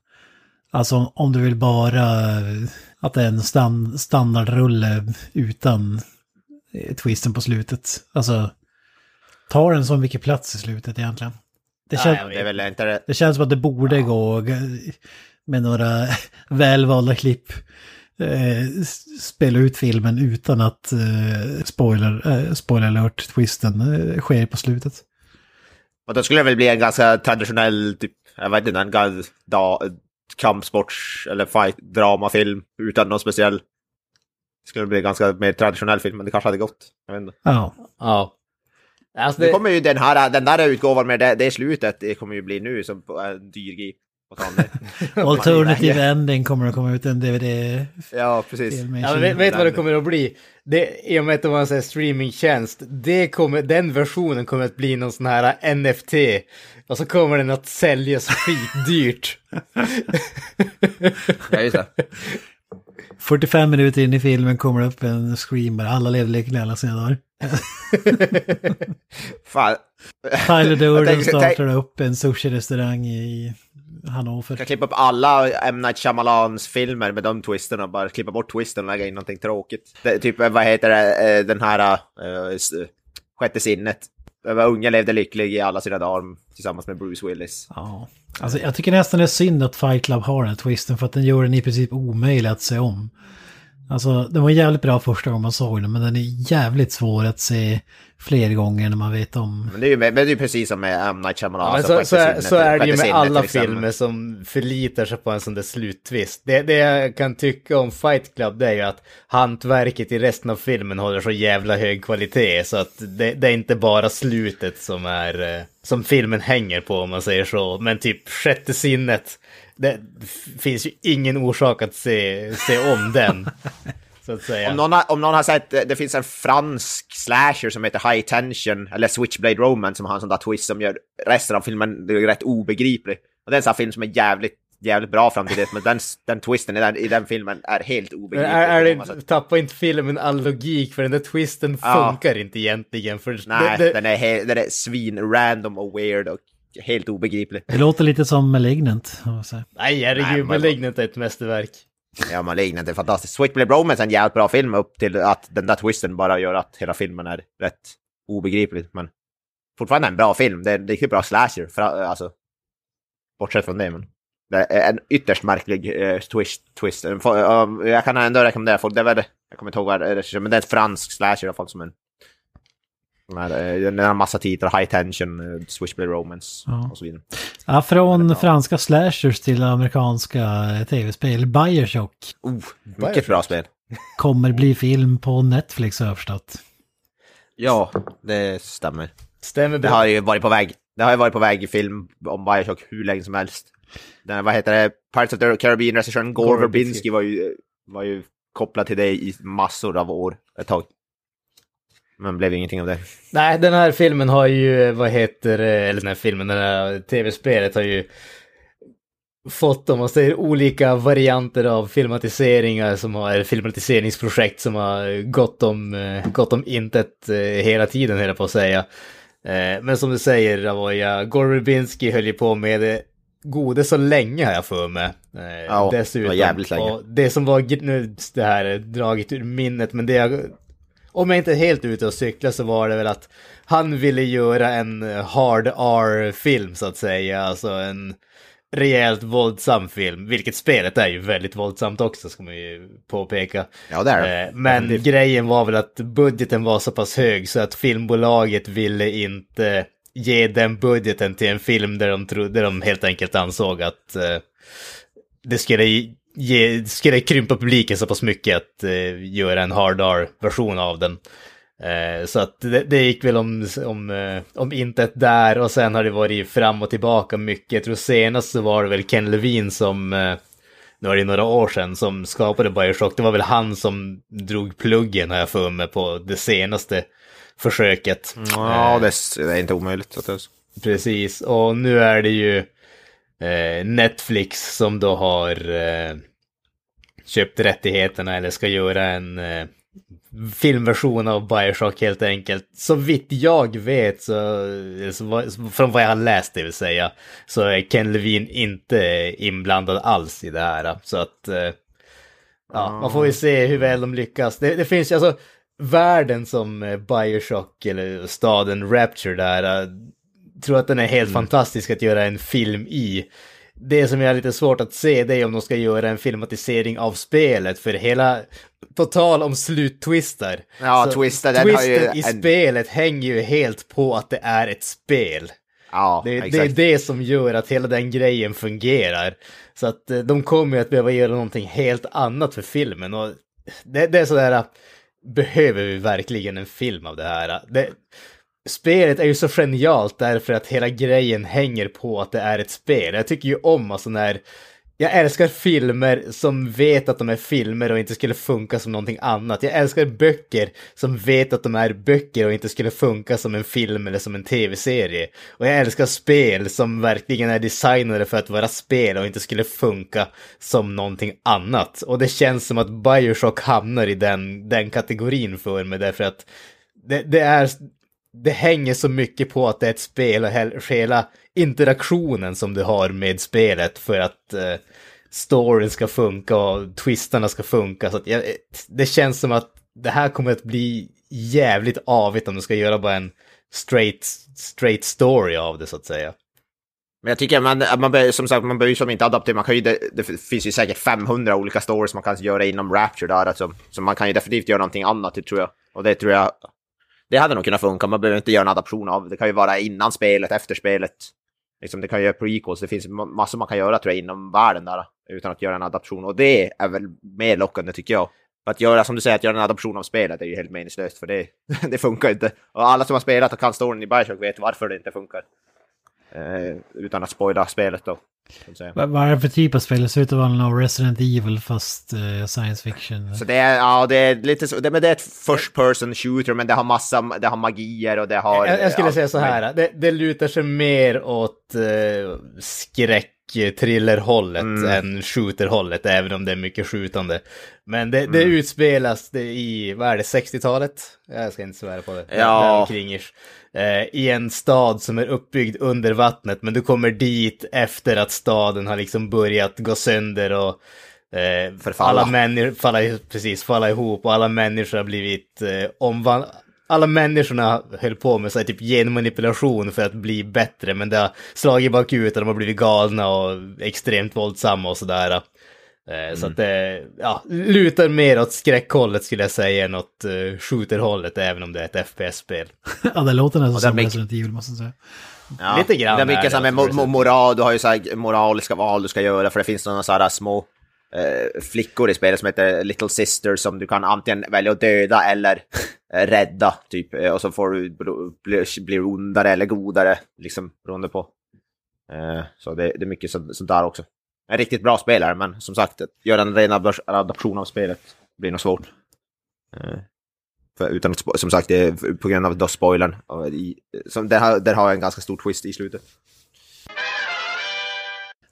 Alltså om du vill bara eh, att det är en stan, standardrulle utan eh, twisten på slutet. Alltså, tar den som vilken plats i slutet egentligen. Det, Ja, kän, vet. Det är väl inte det. det känns som att det borde gå g- med några välvalda klipp. Eh, spela ut filmen utan att eh, spoiler, eh, spoiler alert twisten eh, sker på slutet. Och då skulle det väl bli en ganska traditionell, typ, jag vet inte, en kampsports eller fight, dramafilm utan någon speciell. Det skulle bli en ganska mer traditionell film, men det kanske hade gått. Jag vet inte. Ja. Ja. Alltså Nu det, kommer ju den här, den där utgåvan med det, det slutet, det kommer ju bli nu som en dyr Alternative ending kommer att komma ut en DVD-film Ja, precis. ja, vet, vet du vad det kommer att bli? Det, I och med att det var en sån här streamingtjänst, det kommer, den versionen kommer att bli någon sån här NFT. Och så kommer den att säljas skitdyrt. Ja, just det. 45 minuter in i filmen kommer det upp en scream bara alla levde lyckliga alla sina dagar. Fan. Tyler Durden startar upp en sushi-restaurang i Jag kan klippa upp alla M. Night Shyamalans filmer med de twisterna, bara klippa bort twisten och lägga in någonting tråkigt. Det, typ, vad heter det, eh, den här uh, Sjätte sinnet. Unga levde lycklig i alla sina dagar tillsammans med Bruce Willis. Ja. Alltså, jag tycker nästan det är synd att Fight Club har den här twisten för att den gör den i princip omöjlig att se om. Alltså, den var jävligt bra första gången man såg den, men den är jävligt svår att se fler gånger när man vet om. Men det är ju, men det är ju precis som med M. Night Shyamalan. Ja, alltså, så, så, är, så är det ju med alla filmer som förlitar sig på en sån där sluttvist. Det, det jag kan tycka om Fight Club det är ju att hantverket i resten av filmen håller så jävla hög kvalitet så att det, det är inte bara slutet som är eh, som filmen hänger på om man säger så. Men typ sjätte sinnet, det finns ju ingen orsak att se, se om den. Så att säga. Om någon, har, om någon har sett, eh, det finns en fransk slasher som heter High Tension, eller Switchblade Romance, som har en sån där twist som gör resten av filmen rätt obegriplig. Och det är en sån här film som är jävligt, jävligt bra fram till det, men den, den twisten i den, i den filmen är helt obegriplig. är, är det, tappar inte filmen all logik för den där twisten Ja. funkar inte egentligen. För Nej, det, det, den är, he, den är svin-random och weird och helt obegriplig. Det låter lite som Malignant. Nej, herregud, Malignant är ett mästerverk. Ja, Malignant är fantastiskt. Switchblade Romance är en jävligt bra film upp till att den där twisten bara gör att hela filmen är rätt obegriplig. Men fortfarande en bra film. Det är en riktigt bra slasher. För, alltså, bortsett från det, men det är en ytterst märklig eh, twist. twist. En få- eh, jag kan ändå rekommendera folk. Det är väl, jag kommer inte ihåg vad det är, men det är ett fransk slasher i alla fall som en den har, den har massa titlar, High Tension, eh, Switchblade Romance Ja. och så vidare. Ja, från franska slashers till amerikanska tv-spel. Bioshock Oh, mycket bra spel. kommer bli film på Netflix har jag förstått. Ja, det stämmer. Stämmer Det har ju varit på väg. Det har ju varit på väg i film om Bioshock hur länge som helst. Den, vad heter det? Pirates of the Caribbean-regissören Gore Gore Verbinski Verbinski. var ju, var ju kopplad till det i massor av år, ett tag. Men blev ingenting av det. Nej, den här filmen har ju, vad heter det, eller den här filmen, den här tv-spelet har ju fått, om man säger, olika varianter av filmatiseringar som har, eller filmatiseringsprojekt som har gått om, eh, gått om intet eh, hela tiden, höll jag på att säga. Eh, men som du säger, Ravoja, Gore Rubinski höll ju på med det gode så länge har jag för mig. Ja, dessutom. det var jävligt länge. Det som var, nu det här är draget ur minnet, men det jag, om jag inte är helt ute och cyklar så var det väl att han ville göra en hard R-film så att säga, alltså en rejält våldsam film, vilket spelet är ju väldigt våldsamt också ska man ju påpeka. Ja, det är det. Eh, men det... grejen var väl att budgeten var så pass hög så att filmbolaget ville inte ge den budgeten till en film där de, trodde, där de helt enkelt ansåg att uh, det skulle, ge, skulle krympa publiken så pass mycket att uh, göra en hard R-version av den. Eh, så att det, det, gick väl om, om, eh, om intet där och sen har det varit fram och tillbaka mycket. Jag tror senast så var det väl Ken Levine som, eh, nu var det några år sedan, som skapade Bioshock. Det var väl han som drog pluggen har jag för mig på det senaste försöket. Ja, det är inte omöjligt. Precis, och nu är det ju Netflix som då har köpt rättigheterna eller ska göra en filmversion av Bioshock helt enkelt. Så vitt jag vet, så, från vad jag har läst det vill säga, så är Ken Levine inte inblandad alls i det här. Så att, eh, ja, man får ju se hur väl de lyckas. Det, det finns ju alltså, världen som eh, Bioshock eller staden Rapture där, eh, tror att den är helt mm. fantastisk att göra en film i det som jag har lite svårt att se det är om de ska göra en filmatisering av spelet, för hela, på tal om sluttwistar. Ja, twister, den har ju... i en... spelet hänger ju helt på att det är ett spel. Ja, det, det, är det som gör att hela den grejen fungerar. Så att eh, de kommer ju att behöva göra någonting helt annat för filmen. Och det, det är sådär, behöver vi verkligen en film av det här? Det, spelet är ju så genialt därför att hela grejen hänger på att det är ett spel. Jag tycker ju om alltså när jag älskar filmer som vet att de är filmer och inte skulle funka som någonting annat. Jag älskar böcker som vet att de är böcker och inte skulle funka som en film eller som en tv-serie. Och jag älskar spel som verkligen är designade för att vara spel och inte skulle funka som någonting annat. Och det känns som att Bioshock hamnar i den, den kategorin för mig därför att det, det är det hänger så mycket på att det är ett spel och hela interaktionen som du har med spelet för att eh, storyn ska funka och twistarna ska funka. Så att jag, det känns som att det här kommer att bli jävligt avigt om du ska göra bara en straight, straight story av det så att säga. Men jag tycker man, man bör, som sagt, man behöver ju som inte adaptera, man kan ju, det, det, finns ju säkert 500 olika stories man kan göra inom Rapture där, alltså, så man kan ju definitivt göra någonting annat, det tror jag. Och det tror jag det hade nog kunnat funka, man behöver inte göra en adaption av det. kan ju vara innan spelet, efter spelet. Liksom, det kan ju göra prequels, det finns massor man kan göra tror jag inom världen där. Utan att göra en adaption. Och det är väl mer lockande tycker jag. För att göra, som du säger, att göra en adaption av spelet är ju helt meningslöst för det, det funkar inte. Och alla som har spelat och kan storyn i Bioshock vet varför det inte funkar. Eh, utan att spoila spelet då. Vad är det för typ av spel? Det ser ut att vara någon Resident Evil fast uh, science fiction. Så det är, ja, det är lite så, det, men det är ett first person shooter men det har massa, det har magier och det har... Jag, jag skulle ja, säga så här, det, det lutar sig mer åt uh, skräck thrillerhållet mm. än shooterhållet, även om det är mycket skjutande. Men det, det mm. utspelas det i, vad är det, 60-talet? Jag ska inte svära på det. Ja. Eh, I en stad som är uppbyggd under vattnet, men du kommer dit efter att staden har liksom börjat gå sönder och Eh, Förfalla. Alla människor, falla, precis, falla ihop och alla människor har blivit eh, omvandlade alla människorna höll på med så här, typ genmanipulation för att bli bättre, men det har slagit bakut och de har blivit galna och extremt våldsamma och sådär. Eh, mm. Så att det ja, lutar mer åt skräckhållet skulle jag säga än åt uh, shooterhållet, även om det är ett FPS-spel. ja, det låter nästan som Resident Evil, måste jag säga. Ja, Lite grann. Det är mycket så med mo moral, du har ju så här moraliska val du ska göra, för det finns några så här små eh, flickor i spelet som heter Little Sister som du kan antingen välja att döda eller eh, rädda, typ. Eh, och så får du bli, bli ondare eller godare, liksom, beroende på. Eh, så det, det, är mycket sånt, sånt där också. En riktigt bra spelare, men som sagt, att göra en ren adaption av spelet blir nog svårt. Eh, för, utan att, som sagt, det är på grund av då spoilern. Och i, som, där, har, där har jag en ganska stor twist i slutet.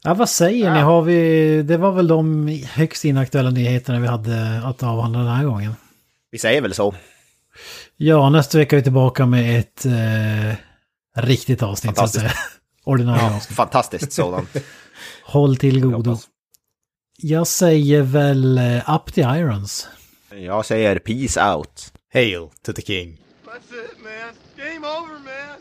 Ja, vad säger ni? Har vi... Det var väl de högst inaktuella nyheterna vi hade att avhandla den här gången. Vi säger väl så. Ja, nästa vecka är vi tillbaka med ett eh, riktigt avsnitt så att säga. Ordinarie avsnitt. Fantastiskt sådant. Håll till Jag godo. hoppas. Jag säger väl eh, Up the Irons. Jag säger peace out. Hail to the king. That's it, man. Game over, man.